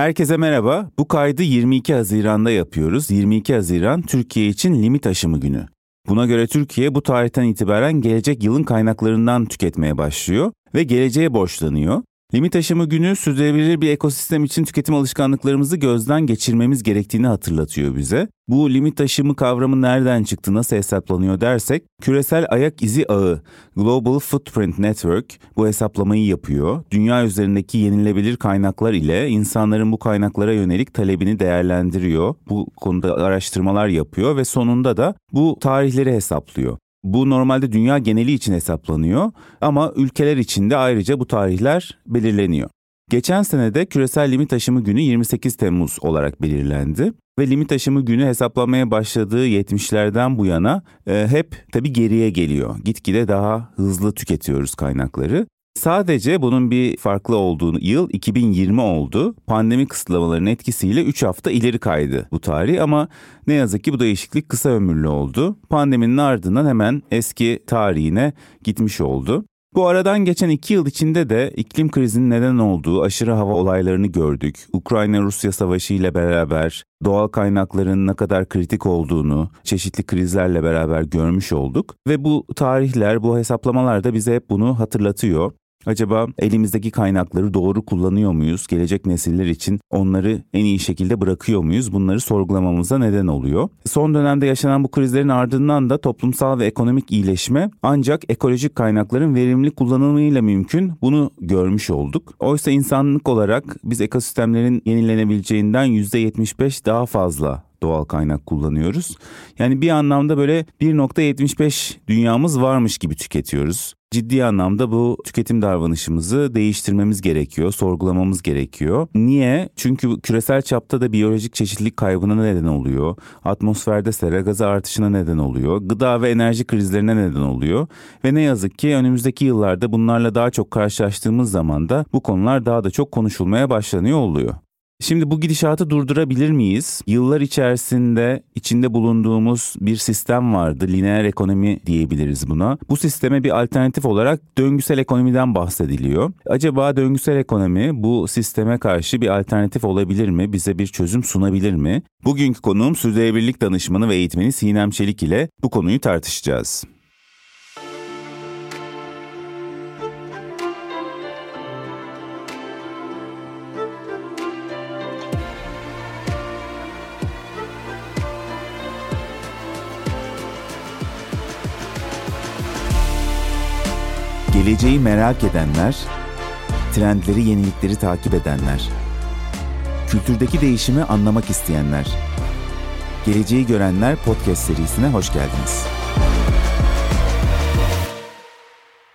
Herkese merhaba. Bu kaydı 22 Haziran'da yapıyoruz. 22 Haziran Türkiye için limit aşımı günü. Buna göre Türkiye bu tarihten itibaren gelecek yılın kaynaklarından tüketmeye başlıyor ve geleceğe borçlanıyor. Limit aşımı günü sürdürülebilir bir ekosistem için tüketim alışkanlıklarımızı gözden geçirmemiz gerektiğini hatırlatıyor bize. Bu limit aşımı kavramı nereden çıktı, nasıl hesaplanıyor dersek, küresel ayak izi ağı Global Footprint Network bu hesaplamayı yapıyor. Dünya üzerindeki yenilebilir kaynaklar ile insanların bu kaynaklara yönelik talebini değerlendiriyor. Bu konuda araştırmalar yapıyor ve sonunda da bu tarihleri hesaplıyor. Bu normalde dünya geneli için hesaplanıyor ama ülkeler için de ayrıca bu tarihler belirleniyor. Geçen sene de küresel limit aşımı günü 28 Temmuz olarak belirlendi ve limit aşımı günü hesaplanmaya başladığı 70'lerden bu yana e, hep tabii geriye geliyor. Gitgide daha hızlı tüketiyoruz kaynakları. Sadece bunun bir farklı olduğu yıl 2020 oldu. Pandemi kısıtlamalarının etkisiyle 3 hafta ileri kaydı bu tarih ama ne yazık ki bu değişiklik kısa ömürlü oldu. Pandeminin ardından hemen eski tarihine gitmiş oldu. Bu aradan geçen iki yıl içinde de iklim krizinin neden olduğu aşırı hava olaylarını gördük. Ukrayna-Rusya savaşı ile beraber doğal kaynakların ne kadar kritik olduğunu çeşitli krizlerle beraber görmüş olduk. Ve bu tarihler, bu hesaplamalar da bize hep bunu hatırlatıyor. Acaba elimizdeki kaynakları doğru kullanıyor muyuz? Gelecek nesiller için onları en iyi şekilde bırakıyor muyuz? Bunları sorgulamamıza neden oluyor. Son dönemde yaşanan bu krizlerin ardından da toplumsal ve ekonomik iyileşme ancak ekolojik kaynakların verimli kullanımıyla mümkün. Bunu görmüş olduk. Oysa insanlık olarak biz ekosistemlerin yenilenebileceğinden %75 daha fazla doğal kaynak kullanıyoruz. Yani bir anlamda böyle 1.75 dünyamız varmış gibi tüketiyoruz. Ciddi anlamda bu tüketim davranışımızı değiştirmemiz gerekiyor, sorgulamamız gerekiyor. Niye? Çünkü küresel çapta da biyolojik çeşitlilik kaybına neden oluyor. Atmosferde sera gazı artışına neden oluyor. Gıda ve enerji krizlerine neden oluyor. Ve ne yazık ki önümüzdeki yıllarda bunlarla daha çok karşılaştığımız zaman da bu konular daha da çok konuşulmaya başlanıyor oluyor. Şimdi bu gidişatı durdurabilir miyiz? Yıllar içerisinde içinde bulunduğumuz bir sistem vardı. Lineer ekonomi diyebiliriz buna. Bu sisteme bir alternatif olarak döngüsel ekonomiden bahsediliyor. Acaba döngüsel ekonomi bu sisteme karşı bir alternatif olabilir mi? Bize bir çözüm sunabilir mi? Bugünkü konuğum sürdürülebilirlik danışmanı ve eğitmeni Sinem Çelik ile bu konuyu tartışacağız. Geleceği merak edenler, trendleri, yenilikleri takip edenler, kültürdeki değişimi anlamak isteyenler, Geleceği Görenler podcast serisine hoş geldiniz.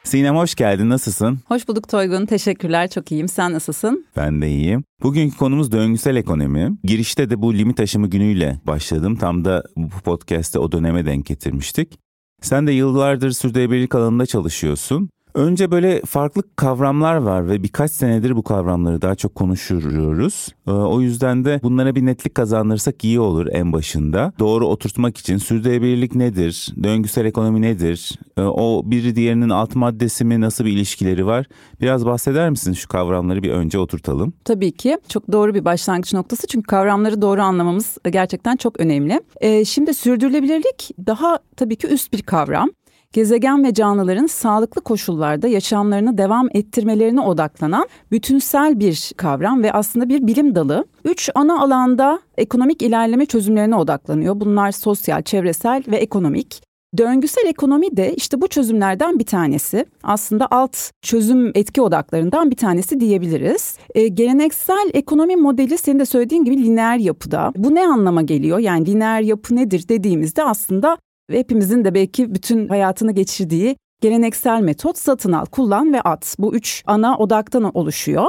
Sinem hoş geldin. Nasılsın? Hoş bulduk Toygun. Teşekkürler. Çok iyiyim. Sen nasılsın? Ben de iyiyim. Bugünkü konumuz döngüsel ekonomi. Girişte de bu limit aşımı günüyle başladım. Tam da bu podcast'te o döneme denk getirmiştik. Sen de yıllardır sürdürülebilirlik alanında çalışıyorsun. Önce böyle farklı kavramlar var ve birkaç senedir bu kavramları daha çok konuşuyoruz. Ee, o yüzden de bunlara bir netlik kazanırsak iyi olur en başında. Doğru oturtmak için sürdürülebilirlik nedir? Döngüsel ekonomi nedir? Ee, o biri diğerinin alt maddesi mi? Nasıl bir ilişkileri var? Biraz bahseder misin şu kavramları bir önce oturtalım? Tabii ki. Çok doğru bir başlangıç noktası. Çünkü kavramları doğru anlamamız gerçekten çok önemli. Ee, şimdi sürdürülebilirlik daha tabii ki üst bir kavram gezegen ve canlıların sağlıklı koşullarda yaşamlarını devam ettirmelerine odaklanan bütünsel bir kavram ve aslında bir bilim dalı. Üç ana alanda ekonomik ilerleme çözümlerine odaklanıyor. Bunlar sosyal, çevresel ve ekonomik. Döngüsel ekonomi de işte bu çözümlerden bir tanesi. Aslında alt çözüm etki odaklarından bir tanesi diyebiliriz. E, geleneksel ekonomi modeli senin de söylediğin gibi lineer yapıda. Bu ne anlama geliyor? Yani lineer yapı nedir dediğimizde aslında ve hepimizin de belki bütün hayatını geçirdiği geleneksel metot satın al, kullan ve at. Bu üç ana odaktan oluşuyor.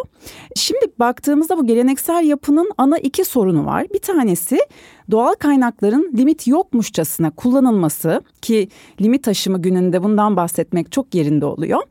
Şimdi baktığımızda bu geleneksel yapının ana iki sorunu var. Bir tanesi doğal kaynakların limit yokmuşçasına kullanılması ki limit aşımı gününde bundan bahsetmek çok yerinde oluyor.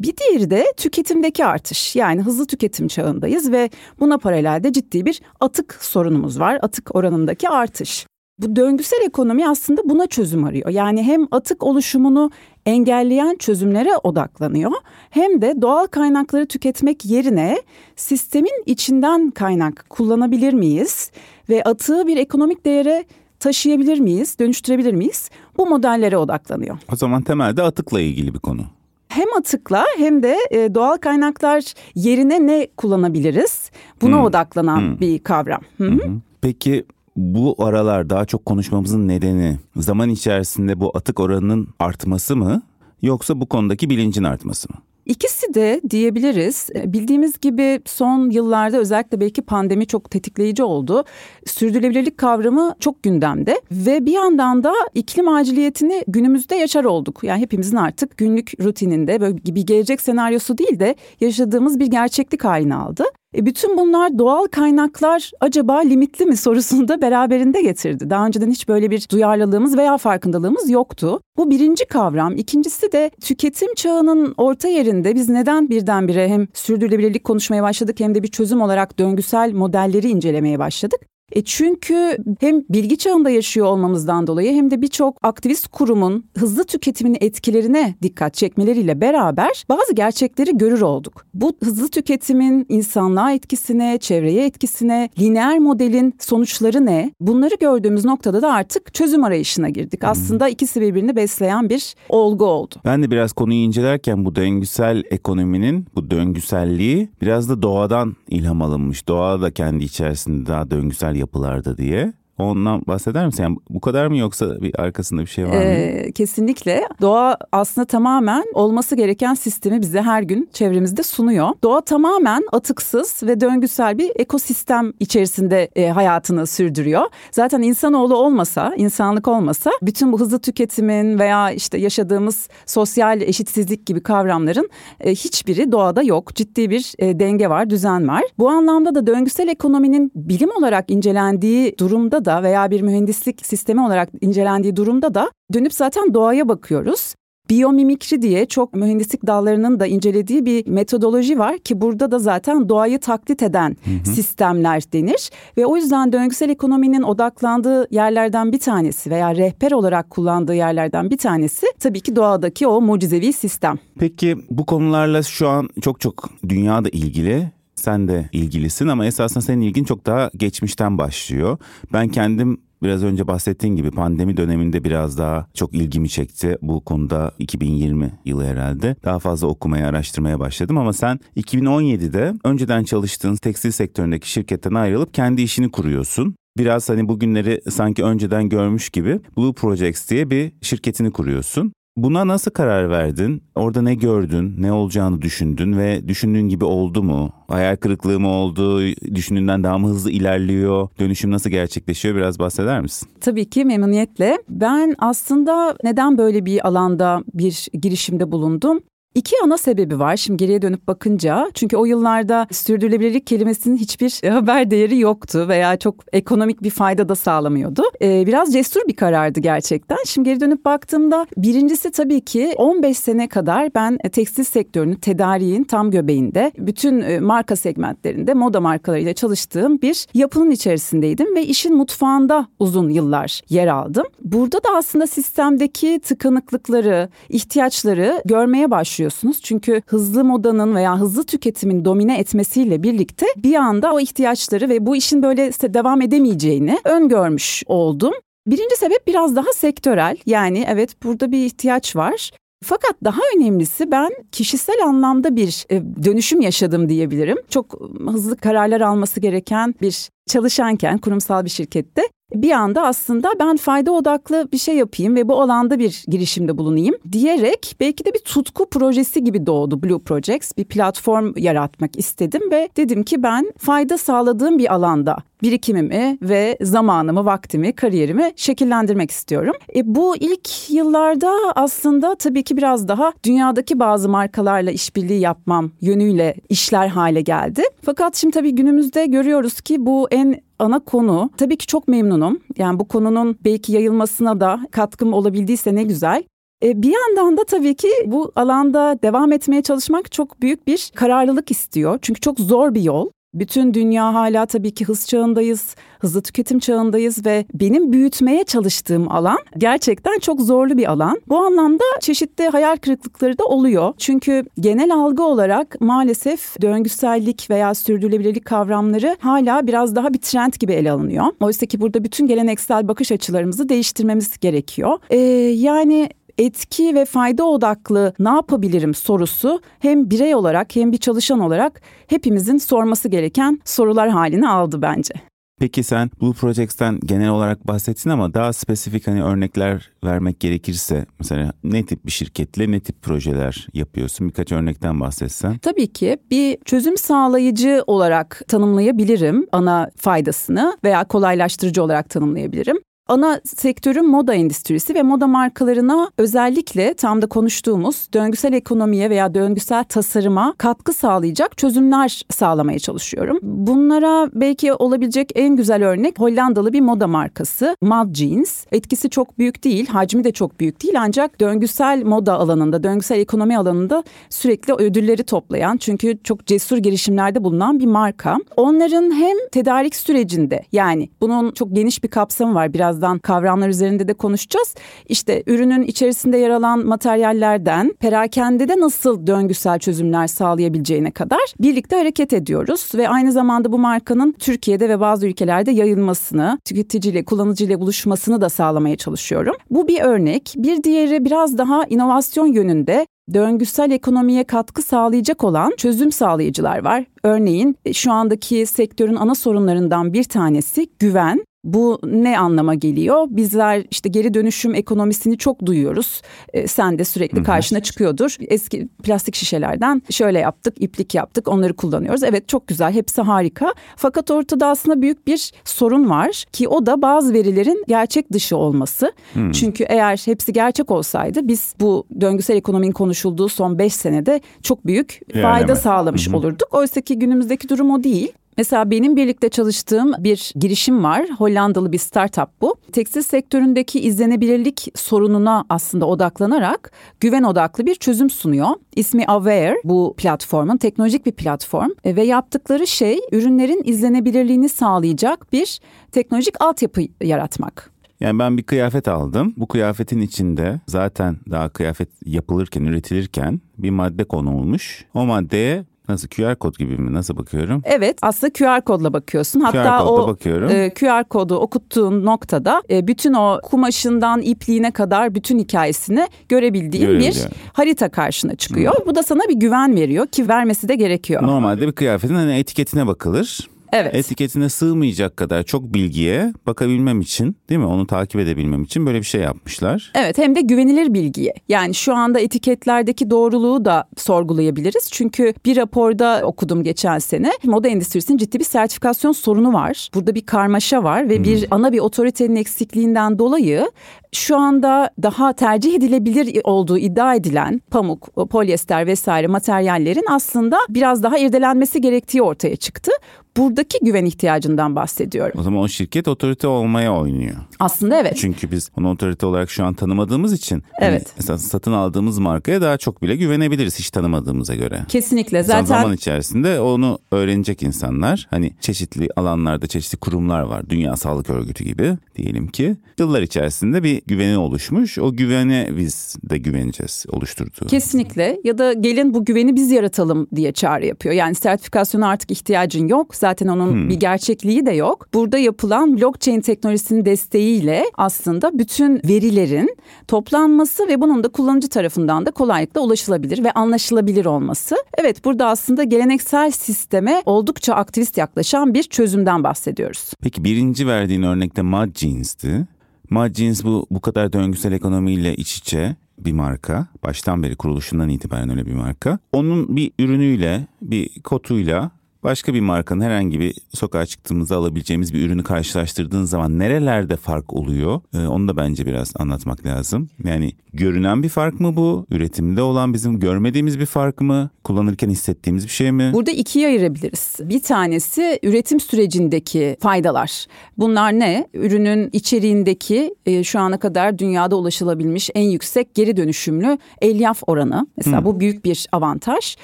Bir diğeri de tüketimdeki artış yani hızlı tüketim çağındayız ve buna paralelde ciddi bir atık sorunumuz var. Atık oranındaki artış. Bu döngüsel ekonomi aslında buna çözüm arıyor. Yani hem atık oluşumunu engelleyen çözümlere odaklanıyor hem de doğal kaynakları tüketmek yerine sistemin içinden kaynak kullanabilir miyiz ve atığı bir ekonomik değere taşıyabilir miyiz, dönüştürebilir miyiz? Bu modellere odaklanıyor. O zaman temelde atıkla ilgili bir konu hem atıkla hem de e, doğal kaynaklar yerine ne kullanabiliriz? Buna hmm. odaklanan hmm. bir kavram. Hı -hı. Peki bu aralar daha çok konuşmamızın nedeni zaman içerisinde bu atık oranının artması mı yoksa bu konudaki bilincin artması mı? İkisi de diyebiliriz. E, bildiğimiz gibi son yıllarda özellikle belki pandemi çok tetikleyici oldu. Sürdürülebilirlik kavramı çok gündemde ve bir yandan da iklim aciliyetini günümüzde yaşar olduk. Yani hepimizin artık günlük rutininde böyle bir gelecek senaryosu değil de yaşadığımız bir gerçeklik haline aldı. E bütün bunlar doğal kaynaklar acaba limitli mi sorusunu da beraberinde getirdi. Daha önceden hiç böyle bir duyarlılığımız veya farkındalığımız yoktu. Bu birinci kavram. İkincisi de tüketim çağının orta yerinde biz neden birdenbire hem sürdürülebilirlik konuşmaya başladık hem de bir çözüm olarak döngüsel modelleri incelemeye başladık. E çünkü hem bilgi çağında yaşıyor olmamızdan dolayı hem de birçok aktivist kurumun hızlı tüketimin etkilerine dikkat çekmeleriyle beraber bazı gerçekleri görür olduk. Bu hızlı tüketimin insanlığa etkisine, çevreye etkisine, lineer modelin sonuçları ne? Bunları gördüğümüz noktada da artık çözüm arayışına girdik. Aslında ikisi birbirini besleyen bir olgu oldu. Ben de biraz konuyu incelerken bu döngüsel ekonominin bu döngüselliği biraz da doğadan ilham alınmış. Doğa da kendi içerisinde daha döngüsel yapılarda diye. Ondan bahseder misin? Yani bu kadar mı yoksa bir arkasında bir şey var mı? Ee, kesinlikle. Doğa aslında tamamen olması gereken sistemi bize her gün çevremizde sunuyor. Doğa tamamen atıksız ve döngüsel bir ekosistem içerisinde e, hayatını sürdürüyor. Zaten insanoğlu olmasa, insanlık olmasa bütün bu hızlı tüketimin veya işte yaşadığımız sosyal eşitsizlik gibi kavramların e, hiçbiri doğada yok. Ciddi bir e, denge var, düzen var. Bu anlamda da döngüsel ekonominin bilim olarak incelendiği durumda da da veya bir mühendislik sistemi olarak incelendiği durumda da dönüp zaten doğaya bakıyoruz. Biyomimikri diye çok mühendislik dallarının da incelediği bir metodoloji var ki burada da zaten doğayı taklit eden hı hı. sistemler denir. Ve o yüzden döngüsel ekonominin odaklandığı yerlerden bir tanesi veya rehber olarak kullandığı yerlerden bir tanesi tabii ki doğadaki o mucizevi sistem. Peki bu konularla şu an çok çok dünyada ilgili sen de ilgilisin ama esasında senin ilgin çok daha geçmişten başlıyor. Ben kendim biraz önce bahsettiğin gibi pandemi döneminde biraz daha çok ilgimi çekti. Bu konuda 2020 yılı herhalde. Daha fazla okumaya, araştırmaya başladım ama sen 2017'de önceden çalıştığın tekstil sektöründeki şirketten ayrılıp kendi işini kuruyorsun. Biraz hani bugünleri sanki önceden görmüş gibi Blue Projects diye bir şirketini kuruyorsun. Buna nasıl karar verdin? Orada ne gördün? Ne olacağını düşündün ve düşündüğün gibi oldu mu? Hayal kırıklığı mı oldu? Düşündüğünden daha mı hızlı ilerliyor? Dönüşüm nasıl gerçekleşiyor? Biraz bahseder misin? Tabii ki memnuniyetle. Ben aslında neden böyle bir alanda bir girişimde bulundum? İki ana sebebi var şimdi geriye dönüp bakınca. Çünkü o yıllarda sürdürülebilirlik kelimesinin hiçbir haber değeri yoktu veya çok ekonomik bir fayda da sağlamıyordu. Ee, biraz cesur bir karardı gerçekten. Şimdi geri dönüp baktığımda birincisi tabii ki 15 sene kadar ben tekstil sektörünün tedariğin tam göbeğinde bütün e, marka segmentlerinde moda markalarıyla çalıştığım bir yapının içerisindeydim ve işin mutfağında uzun yıllar yer aldım. Burada da aslında sistemdeki tıkanıklıkları, ihtiyaçları görmeye başlıyorum başlıyorsunuz. Çünkü hızlı modanın veya hızlı tüketimin domine etmesiyle birlikte bir anda o ihtiyaçları ve bu işin böyle devam edemeyeceğini öngörmüş oldum. Birinci sebep biraz daha sektörel. Yani evet burada bir ihtiyaç var. Fakat daha önemlisi ben kişisel anlamda bir e, dönüşüm yaşadım diyebilirim. Çok hızlı kararlar alması gereken bir çalışanken kurumsal bir şirkette bir anda aslında ben fayda odaklı bir şey yapayım ve bu alanda bir girişimde bulunayım diyerek belki de bir tutku projesi gibi doğdu Blue Projects. Bir platform yaratmak istedim ve dedim ki ben fayda sağladığım bir alanda birikimimi ve zamanımı, vaktimi, kariyerimi şekillendirmek istiyorum. E, bu ilk yıllarda aslında tabii ki biraz daha dünyadaki bazı markalarla işbirliği yapmam yönüyle işler hale geldi. Fakat şimdi tabii günümüzde görüyoruz ki bu en ana konu. Tabii ki çok memnunum. Yani bu konunun belki yayılmasına da katkım olabildiyse ne güzel. E, bir yandan da tabii ki bu alanda devam etmeye çalışmak çok büyük bir kararlılık istiyor. Çünkü çok zor bir yol. Bütün dünya hala tabii ki hız çağındayız, hızlı tüketim çağındayız ve benim büyütmeye çalıştığım alan gerçekten çok zorlu bir alan. Bu anlamda çeşitli hayal kırıklıkları da oluyor. Çünkü genel algı olarak maalesef döngüsellik veya sürdürülebilirlik kavramları hala biraz daha bir trend gibi ele alınıyor. Oysa ki burada bütün geleneksel bakış açılarımızı değiştirmemiz gerekiyor. Ee, yani etki ve fayda odaklı ne yapabilirim sorusu hem birey olarak hem bir çalışan olarak hepimizin sorması gereken sorular halini aldı bence. Peki sen Blue Projects'ten genel olarak bahsettin ama daha spesifik hani örnekler vermek gerekirse mesela ne tip bir şirketle ne tip projeler yapıyorsun? Birkaç örnekten bahsetsen. Tabii ki bir çözüm sağlayıcı olarak tanımlayabilirim ana faydasını veya kolaylaştırıcı olarak tanımlayabilirim. Ana sektörün moda endüstrisi ve moda markalarına özellikle tam da konuştuğumuz döngüsel ekonomiye veya döngüsel tasarıma katkı sağlayacak çözümler sağlamaya çalışıyorum. Bunlara belki olabilecek en güzel örnek Hollandalı bir moda markası Mad Jeans. Etkisi çok büyük değil, hacmi de çok büyük değil ancak döngüsel moda alanında, döngüsel ekonomi alanında sürekli ödülleri toplayan çünkü çok cesur girişimlerde bulunan bir marka. Onların hem tedarik sürecinde yani bunun çok geniş bir kapsamı var biraz birazdan kavramlar üzerinde de konuşacağız. İşte ürünün içerisinde yer alan materyallerden perakendede nasıl döngüsel çözümler sağlayabileceğine kadar birlikte hareket ediyoruz ve aynı zamanda bu markanın Türkiye'de ve bazı ülkelerde yayılmasını, tüketiciyle, kullanıcıyla buluşmasını da sağlamaya çalışıyorum. Bu bir örnek. Bir diğeri biraz daha inovasyon yönünde döngüsel ekonomiye katkı sağlayacak olan çözüm sağlayıcılar var. Örneğin şu andaki sektörün ana sorunlarından bir tanesi güven bu ne anlama geliyor? Bizler işte geri dönüşüm ekonomisini çok duyuyoruz. E, sen de sürekli karşına çıkıyordur. Eski plastik şişelerden şöyle yaptık, iplik yaptık, onları kullanıyoruz. Evet çok güzel, hepsi harika. Fakat ortada aslında büyük bir sorun var ki o da bazı verilerin gerçek dışı olması. Hmm. Çünkü eğer hepsi gerçek olsaydı biz bu döngüsel ekonominin konuşulduğu son 5 senede çok büyük fayda yani, sağlamış hı olurduk. Oysa ki günümüzdeki durum o değil. Mesela benim birlikte çalıştığım bir girişim var. Hollandalı bir startup bu. Tekstil sektöründeki izlenebilirlik sorununa aslında odaklanarak güven odaklı bir çözüm sunuyor. İsmi Aware bu platformun teknolojik bir platform e, ve yaptıkları şey ürünlerin izlenebilirliğini sağlayacak bir teknolojik altyapı yaratmak. Yani ben bir kıyafet aldım. Bu kıyafetin içinde zaten daha kıyafet yapılırken, üretilirken bir madde konulmuş. O maddeye Nasıl QR kod gibi mi? Nasıl bakıyorum? Evet aslında QR kodla bakıyorsun. Hatta QR o bakıyorum. E, QR kodu okuttuğun noktada e, bütün o kumaşından ipliğine kadar bütün hikayesini görebildiğin bir harita karşına çıkıyor. Hı. Bu da sana bir güven veriyor ki vermesi de gerekiyor. Normalde bir kıyafetin hani etiketine bakılır. Evet. Etiketine sığmayacak kadar çok bilgiye bakabilmem için değil mi? Onu takip edebilmem için böyle bir şey yapmışlar. Evet hem de güvenilir bilgiye. Yani şu anda etiketlerdeki doğruluğu da sorgulayabiliriz. Çünkü bir raporda okudum geçen sene. Moda endüstrisinin ciddi bir sertifikasyon sorunu var. Burada bir karmaşa var ve hmm. bir ana bir otoritenin eksikliğinden dolayı şu anda daha tercih edilebilir olduğu iddia edilen pamuk, polyester vesaire materyallerin aslında biraz daha irdelenmesi gerektiği ortaya çıktı buradaki güven ihtiyacından bahsediyorum. O zaman o şirket otorite olmaya oynuyor. Aslında evet. Çünkü biz onu otorite olarak şu an tanımadığımız için hani evet. mesela satın aldığımız markaya daha çok bile güvenebiliriz hiç tanımadığımıza göre. Kesinlikle. Zaten zaman içerisinde onu öğrenecek insanlar hani çeşitli alanlarda çeşitli kurumlar var. Dünya Sağlık Örgütü gibi diyelim ki yıllar içerisinde bir güveni oluşmuş. O güvene biz de güveneceğiz oluşturduğu. Kesinlikle ya da gelin bu güveni biz yaratalım diye çağrı yapıyor. Yani sertifikasyona artık ihtiyacın yok. Zaten onun hmm. bir gerçekliği de yok. Burada yapılan blockchain teknolojisinin desteğiyle aslında bütün verilerin toplanması ve bunun da kullanıcı tarafından da kolaylıkla ulaşılabilir ve anlaşılabilir olması. Evet burada aslında geleneksel sisteme oldukça aktivist yaklaşan bir çözümden bahsediyoruz. Peki birinci verdiğin örnekte Mud Jeans'ti. Mud Jeans bu, bu kadar döngüsel ekonomiyle iç içe bir marka. Baştan beri kuruluşundan itibaren öyle bir marka. Onun bir ürünüyle, bir kotuyla başka bir markanın herhangi bir sokağa çıktığımızda alabileceğimiz bir ürünü karşılaştırdığın zaman nerelerde fark oluyor? Ee, onu da bence biraz anlatmak lazım. Yani görünen bir fark mı bu? Üretimde olan bizim görmediğimiz bir fark mı? Kullanırken hissettiğimiz bir şey mi? Burada ikiye ayırabiliriz. Bir tanesi üretim sürecindeki faydalar. Bunlar ne? Ürünün içeriğindeki e, şu ana kadar dünyada ulaşılabilmiş en yüksek geri dönüşümlü elyaf oranı. Mesela hmm. bu büyük bir avantaj.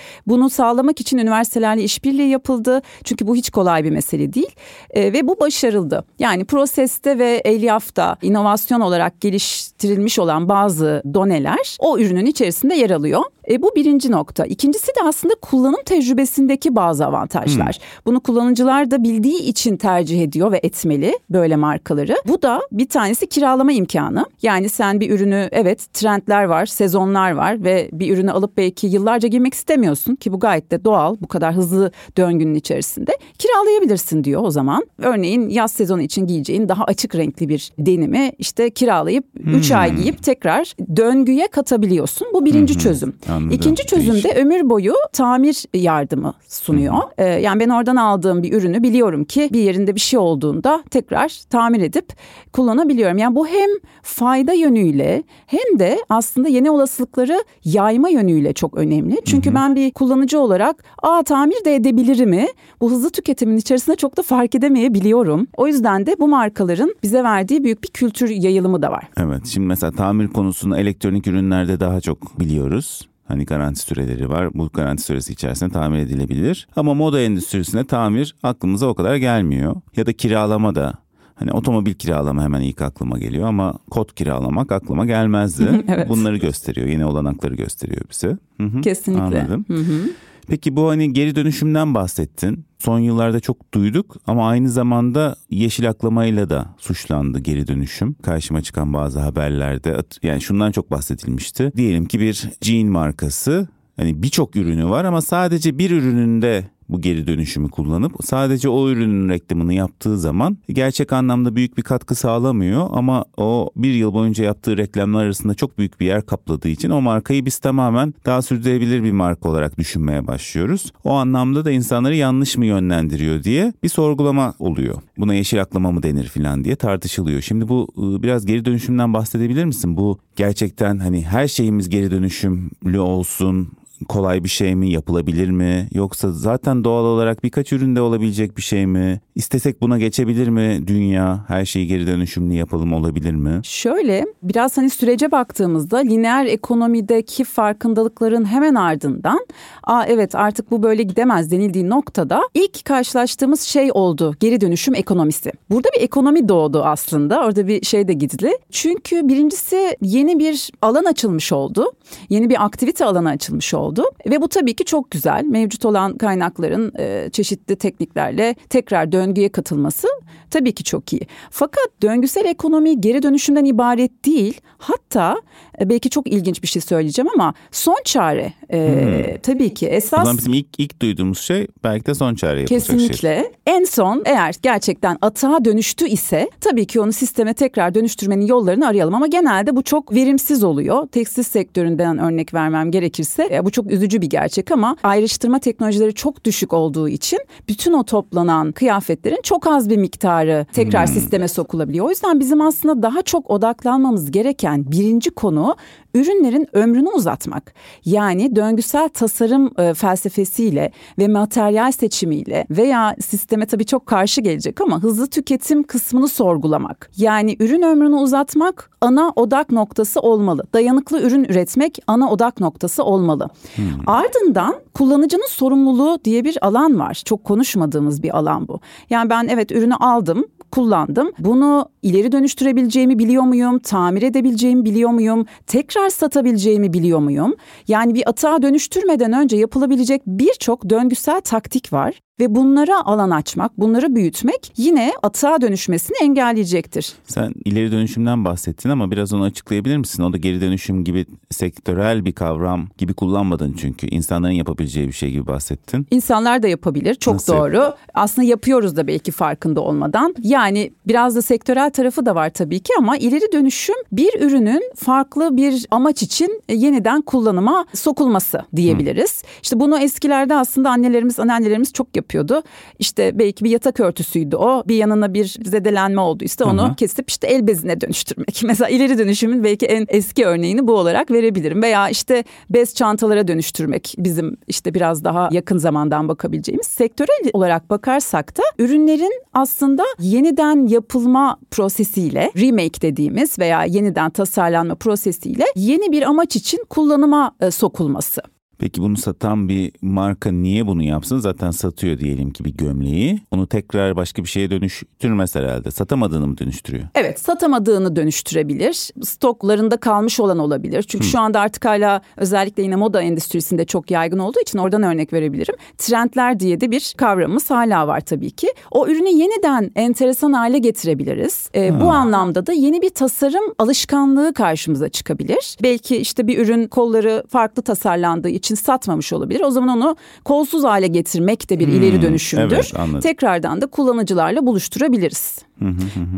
Bunu sağlamak için üniversitelerle işbirliği yap yapıldı. Çünkü bu hiç kolay bir mesele değil e, ve bu başarıldı. Yani proseste ve elyafta inovasyon olarak geliştirilmiş olan bazı doneler o ürünün içerisinde yer alıyor. E, bu birinci nokta. İkincisi de aslında kullanım tecrübesindeki bazı avantajlar. Hmm. Bunu kullanıcılar da bildiği için tercih ediyor ve etmeli böyle markaları. Bu da bir tanesi kiralama imkanı. Yani sen bir ürünü evet trendler var, sezonlar var ve bir ürünü alıp belki yıllarca giymek istemiyorsun ki bu gayet de doğal bu kadar hızlı döngünün içerisinde kiralayabilirsin diyor o zaman. Örneğin yaz sezonu için giyeceğin daha açık renkli bir denimi işte kiralayıp 3 hmm. ay giyip tekrar döngüye katabiliyorsun. Bu birinci hmm. çözüm. Anladım. İkinci çözüm de ömür boyu tamir yardımı sunuyor. Hmm. Ee, yani ben oradan aldığım bir ürünü biliyorum ki bir yerinde bir şey olduğunda tekrar tamir edip kullanabiliyorum. Yani bu hem fayda yönüyle hem de aslında yeni olasılıkları yayma yönüyle çok önemli. Çünkü hmm. ben bir kullanıcı olarak aa tamir de edebilirimi bu hızlı tüketimin içerisinde çok da fark edemeyebiliyorum. O yüzden de bu markaların bize verdiği büyük bir kültür yayılımı da var. Evet şimdi mesela tamir konusunu elektronik ürünlerde daha çok biliyoruz. Hani garanti süreleri var. Bu garanti süresi içerisinde tamir edilebilir. Ama moda endüstrisine tamir aklımıza o kadar gelmiyor. Ya da kiralama da Hani otomobil kiralama hemen ilk aklıma geliyor ama kod kiralamak aklıma gelmezdi. evet. Bunları gösteriyor, yeni olanakları gösteriyor bize. Hı-hı. Kesinlikle. Anladım. Hı-hı. Peki bu hani geri dönüşümden bahsettin. Son yıllarda çok duyduk ama aynı zamanda yeşil aklamayla da suçlandı geri dönüşüm. Karşıma çıkan bazı haberlerde yani şundan çok bahsedilmişti. Diyelim ki bir jean markası hani birçok ürünü var ama sadece bir ürününde bu geri dönüşümü kullanıp sadece o ürünün reklamını yaptığı zaman gerçek anlamda büyük bir katkı sağlamıyor ama o bir yıl boyunca yaptığı reklamlar arasında çok büyük bir yer kapladığı için o markayı biz tamamen daha sürdürülebilir bir marka olarak düşünmeye başlıyoruz. O anlamda da insanları yanlış mı yönlendiriyor diye bir sorgulama oluyor. Buna yeşil aklama mı denir filan diye tartışılıyor. Şimdi bu ıı, biraz geri dönüşümden bahsedebilir misin? Bu gerçekten hani her şeyimiz geri dönüşümlü olsun kolay bir şey mi, yapılabilir mi? Yoksa zaten doğal olarak birkaç üründe olabilecek bir şey mi? İstesek buna geçebilir mi dünya? Her şeyi geri dönüşümlü yapalım olabilir mi? Şöyle biraz hani sürece baktığımızda lineer ekonomideki farkındalıkların hemen ardından aa evet artık bu böyle gidemez denildiği noktada ilk karşılaştığımız şey oldu. Geri dönüşüm ekonomisi. Burada bir ekonomi doğdu aslında. Orada bir şey de gizli. Çünkü birincisi yeni bir alan açılmış oldu. Yeni bir aktivite alanı açılmış oldu oldu. Ve bu tabii ki çok güzel. Mevcut olan kaynakların e, çeşitli tekniklerle tekrar döngüye katılması tabii ki çok iyi. Fakat döngüsel ekonomi geri dönüşümden ibaret değil. Hatta e, belki çok ilginç bir şey söyleyeceğim ama son çare e, hmm. tabii ki esas. O zaman bizim ilk, ilk duyduğumuz şey belki de son çare yapılacak şey. Kesinlikle. Şey. En son eğer gerçekten atağa dönüştü ise tabii ki onu sisteme tekrar dönüştürmenin yollarını arayalım ama genelde bu çok verimsiz oluyor. Tekstil sektöründen örnek vermem gerekirse e, bu çok üzücü bir gerçek ama ayrıştırma teknolojileri çok düşük olduğu için bütün o toplanan kıyafetlerin çok az bir miktarı tekrar hmm. sisteme sokulabiliyor. O yüzden bizim aslında daha çok odaklanmamız gereken birinci konu ürünlerin ömrünü uzatmak. Yani döngüsel tasarım e, felsefesiyle ve materyal seçimiyle veya sisteme tabii çok karşı gelecek ama hızlı tüketim kısmını sorgulamak. Yani ürün ömrünü uzatmak ana odak noktası olmalı. Dayanıklı ürün üretmek ana odak noktası olmalı. Hmm. Ardından kullanıcının sorumluluğu diye bir alan var. Çok konuşmadığımız bir alan bu. Yani ben evet ürünü aldım kullandım. Bunu ileri dönüştürebileceğimi biliyor muyum? Tamir edebileceğimi biliyor muyum? Tekrar satabileceğimi biliyor muyum? Yani bir atağa dönüştürmeden önce yapılabilecek birçok döngüsel taktik var ve bunlara alan açmak, bunları büyütmek yine atağa dönüşmesini engelleyecektir. Sen ileri dönüşümden bahsettin ama biraz onu açıklayabilir misin? O da geri dönüşüm gibi sektörel bir kavram gibi kullanmadın çünkü insanların yapabileceği bir şey gibi bahsettin. İnsanlar da yapabilir. Çok Nasıl? doğru. Aslında yapıyoruz da belki farkında olmadan. Yani biraz da sektörel tarafı da var tabii ki ama ileri dönüşüm bir ürünün farklı bir amaç için yeniden kullanıma sokulması diyebiliriz. Hı. İşte bunu eskilerde aslında annelerimiz, anneannelerimiz çok yapıyor yapıyordu. İşte belki bir yatak örtüsüydü o. Bir yanına bir zedelenme olduysa onu Hı-hı. kesip işte el bezine dönüştürmek. Mesela ileri dönüşümün belki en eski örneğini bu olarak verebilirim. Veya işte bez çantalara dönüştürmek bizim işte biraz daha yakın zamandan bakabileceğimiz. Sektörel olarak bakarsak da ürünlerin aslında yeniden yapılma prosesiyle remake dediğimiz veya yeniden tasarlanma prosesiyle yeni bir amaç için kullanıma e, sokulması. Peki bunu satan bir marka niye bunu yapsın? Zaten satıyor diyelim ki bir gömleği. Onu tekrar başka bir şeye dönüştürmez herhalde. Satamadığını mı dönüştürüyor? Evet satamadığını dönüştürebilir. Stoklarında kalmış olan olabilir. Çünkü Hı. şu anda artık hala özellikle yine moda endüstrisinde çok yaygın olduğu için oradan örnek verebilirim. Trendler diye de bir kavramımız hala var tabii ki. O ürünü yeniden enteresan hale getirebiliriz. Ee, bu anlamda da yeni bir tasarım alışkanlığı karşımıza çıkabilir. Belki işte bir ürün kolları farklı tasarlandığı için satmamış olabilir. O zaman onu kolsuz hale getirmek de bir hmm, ileri dönüşümdür. Evet, anladım. Tekrardan da kullanıcılarla buluşturabiliriz.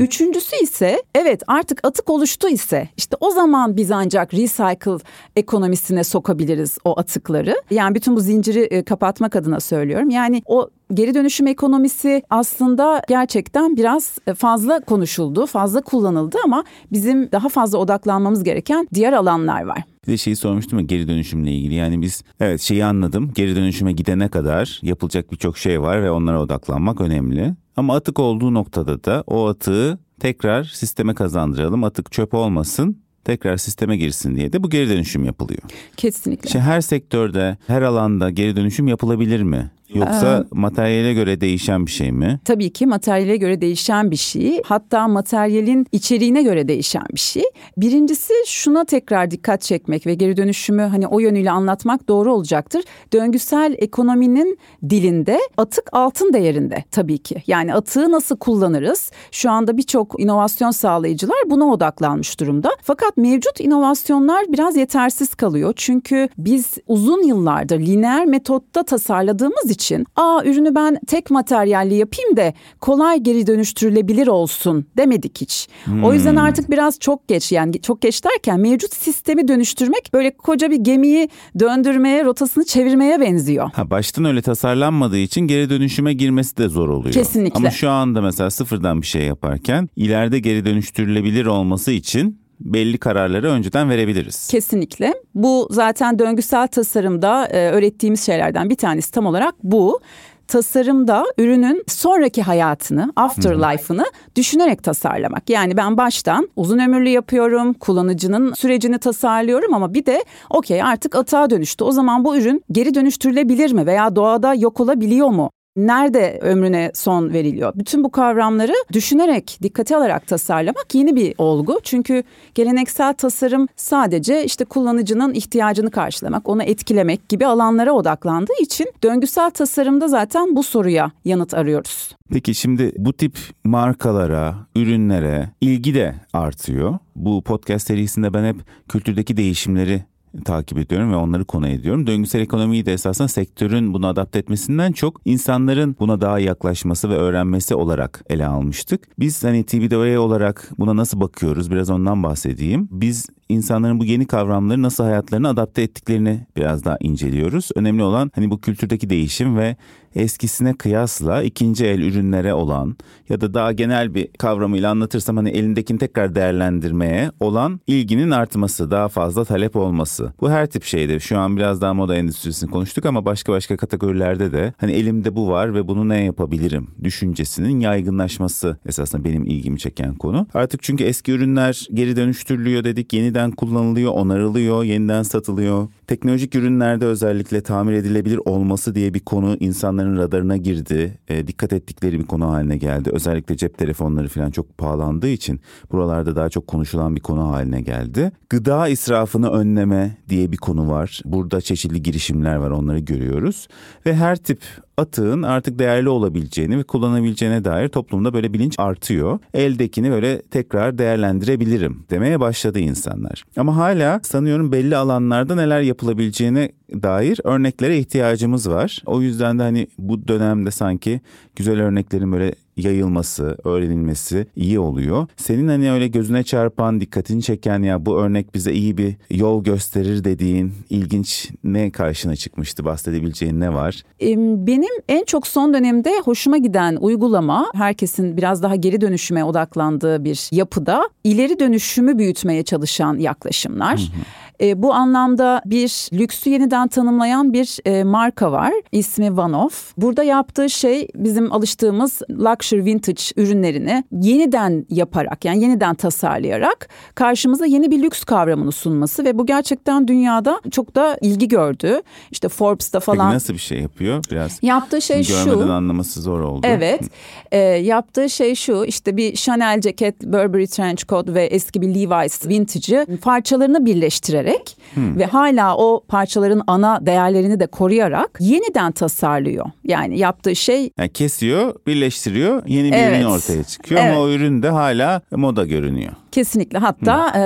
Üçüncüsü ise evet artık atık oluştu ise işte o zaman biz ancak recycle ekonomisine sokabiliriz o atıkları. Yani bütün bu zinciri e, kapatmak adına söylüyorum. Yani o geri dönüşüm ekonomisi aslında gerçekten biraz e, fazla konuşuldu, fazla kullanıldı ama bizim daha fazla odaklanmamız gereken diğer alanlar var. Bir de şeyi sormuştum ya geri dönüşümle ilgili. Yani biz evet şeyi anladım. Geri dönüşüme gidene kadar yapılacak birçok şey var ve onlara odaklanmak önemli. Ama atık olduğu noktada da o atığı tekrar sisteme kazandıralım. Atık çöp olmasın tekrar sisteme girsin diye de bu geri dönüşüm yapılıyor. Kesinlikle. İşte her sektörde, her alanda geri dönüşüm yapılabilir mi? Yoksa ee, materyale göre değişen bir şey mi? Tabii ki materyale göre değişen bir şey. Hatta materyalin içeriğine göre değişen bir şey. Birincisi şuna tekrar dikkat çekmek ve geri dönüşümü hani o yönüyle anlatmak doğru olacaktır. Döngüsel ekonominin dilinde atık altın değerinde tabii ki. Yani atığı nasıl kullanırız? Şu anda birçok inovasyon sağlayıcılar buna odaklanmış durumda. Fakat mevcut inovasyonlar biraz yetersiz kalıyor. Çünkü biz uzun yıllardır lineer metotta tasarladığımız için aa ürünü ben tek materyalli yapayım da kolay geri dönüştürülebilir olsun demedik hiç. Hmm. O yüzden artık biraz çok geç yani çok geç derken mevcut sistemi dönüştürmek böyle koca bir gemiyi döndürmeye rotasını çevirmeye benziyor. Ha baştan öyle tasarlanmadığı için geri dönüşüme girmesi de zor oluyor. Kesinlikle. Ama şu anda mesela sıfırdan bir şey yaparken ileride geri dönüştürülebilir olması için belli kararları önceden verebiliriz. Kesinlikle. Bu zaten döngüsel tasarımda e, öğrettiğimiz şeylerden bir tanesi tam olarak bu tasarımda ürünün sonraki hayatını, afterlife'ını düşünerek tasarlamak. Yani ben baştan uzun ömürlü yapıyorum, kullanıcının sürecini tasarlıyorum ama bir de okey artık atığa dönüştü. O zaman bu ürün geri dönüştürülebilir mi veya doğada yok olabiliyor mu? Nerede ömrüne son veriliyor? Bütün bu kavramları düşünerek, dikkate alarak tasarlamak yeni bir olgu. Çünkü geleneksel tasarım sadece işte kullanıcının ihtiyacını karşılamak, onu etkilemek gibi alanlara odaklandığı için döngüsel tasarımda zaten bu soruya yanıt arıyoruz. Peki şimdi bu tip markalara, ürünlere ilgi de artıyor. Bu podcast serisinde ben hep kültürdeki değişimleri takip ediyorum ve onları konu ediyorum. Döngüsel ekonomiyi de esasında sektörün bunu adapte etmesinden çok insanların buna daha yaklaşması ve öğrenmesi olarak ele almıştık. Biz hani TBWA olarak buna nasıl bakıyoruz biraz ondan bahsedeyim. Biz insanların bu yeni kavramları nasıl hayatlarına adapte ettiklerini biraz daha inceliyoruz. Önemli olan hani bu kültürdeki değişim ve eskisine kıyasla ikinci el ürünlere olan ya da daha genel bir kavramıyla anlatırsam hani elindekini tekrar değerlendirmeye olan ilginin artması, daha fazla talep olması. Bu her tip şeyde. Şu an biraz daha moda endüstrisini konuştuk ama başka başka kategorilerde de hani elimde bu var ve bunu ne yapabilirim düşüncesinin yaygınlaşması esasında benim ilgimi çeken konu. Artık çünkü eski ürünler geri dönüştürülüyor dedik, yeniden kullanılıyor, onarılıyor, yeniden satılıyor. Teknolojik ürünlerde özellikle tamir edilebilir olması diye bir konu insanların radarına girdi. E, dikkat ettikleri bir konu haline geldi. Özellikle cep telefonları falan çok pahalandığı için buralarda daha çok konuşulan bir konu haline geldi. Gıda israfını önleme diye bir konu var. Burada çeşitli girişimler var onları görüyoruz. Ve her tip atığın artık değerli olabileceğini ve kullanabileceğine dair toplumda böyle bilinç artıyor. Eldekini böyle tekrar değerlendirebilirim demeye başladı insanlar. Ama hala sanıyorum belli alanlarda neler yapılabileceğine dair örneklere ihtiyacımız var. O yüzden de hani bu dönemde sanki güzel örneklerin böyle yayılması, öğrenilmesi iyi oluyor. Senin hani öyle gözüne çarpan, dikkatini çeken ya bu örnek bize iyi bir yol gösterir dediğin ilginç ne karşına çıkmıştı? Bahsedebileceğin ne var? Benim en çok son dönemde hoşuma giden uygulama herkesin biraz daha geri dönüşüme odaklandığı bir yapıda ileri dönüşümü büyütmeye çalışan yaklaşımlar. Hı hı. E, bu anlamda bir lüksü yeniden tanımlayan bir e, marka var. İsmi Vanoff. Burada yaptığı şey bizim alıştığımız luxury vintage ürünlerini yeniden yaparak yani yeniden tasarlayarak karşımıza yeni bir lüks kavramını sunması ve bu gerçekten dünyada çok da ilgi gördü. İşte Forbes'ta falan. Peki nasıl bir şey yapıyor? Biraz yaptığı şey görmeden şu. anlaması zor oldu. Evet. E, yaptığı şey şu işte bir Chanel ceket, Burberry trench coat ve eski bir Levi's vintage'ı parçalarını birleştirerek ve hala o parçaların ana değerlerini de koruyarak yeniden tasarlıyor. Yani yaptığı şey Yani kesiyor, birleştiriyor, yeni bir Evet. ürün ortaya çıkıyor Evet. ama o ürün de hala moda görünüyor. Kesinlikle hatta e,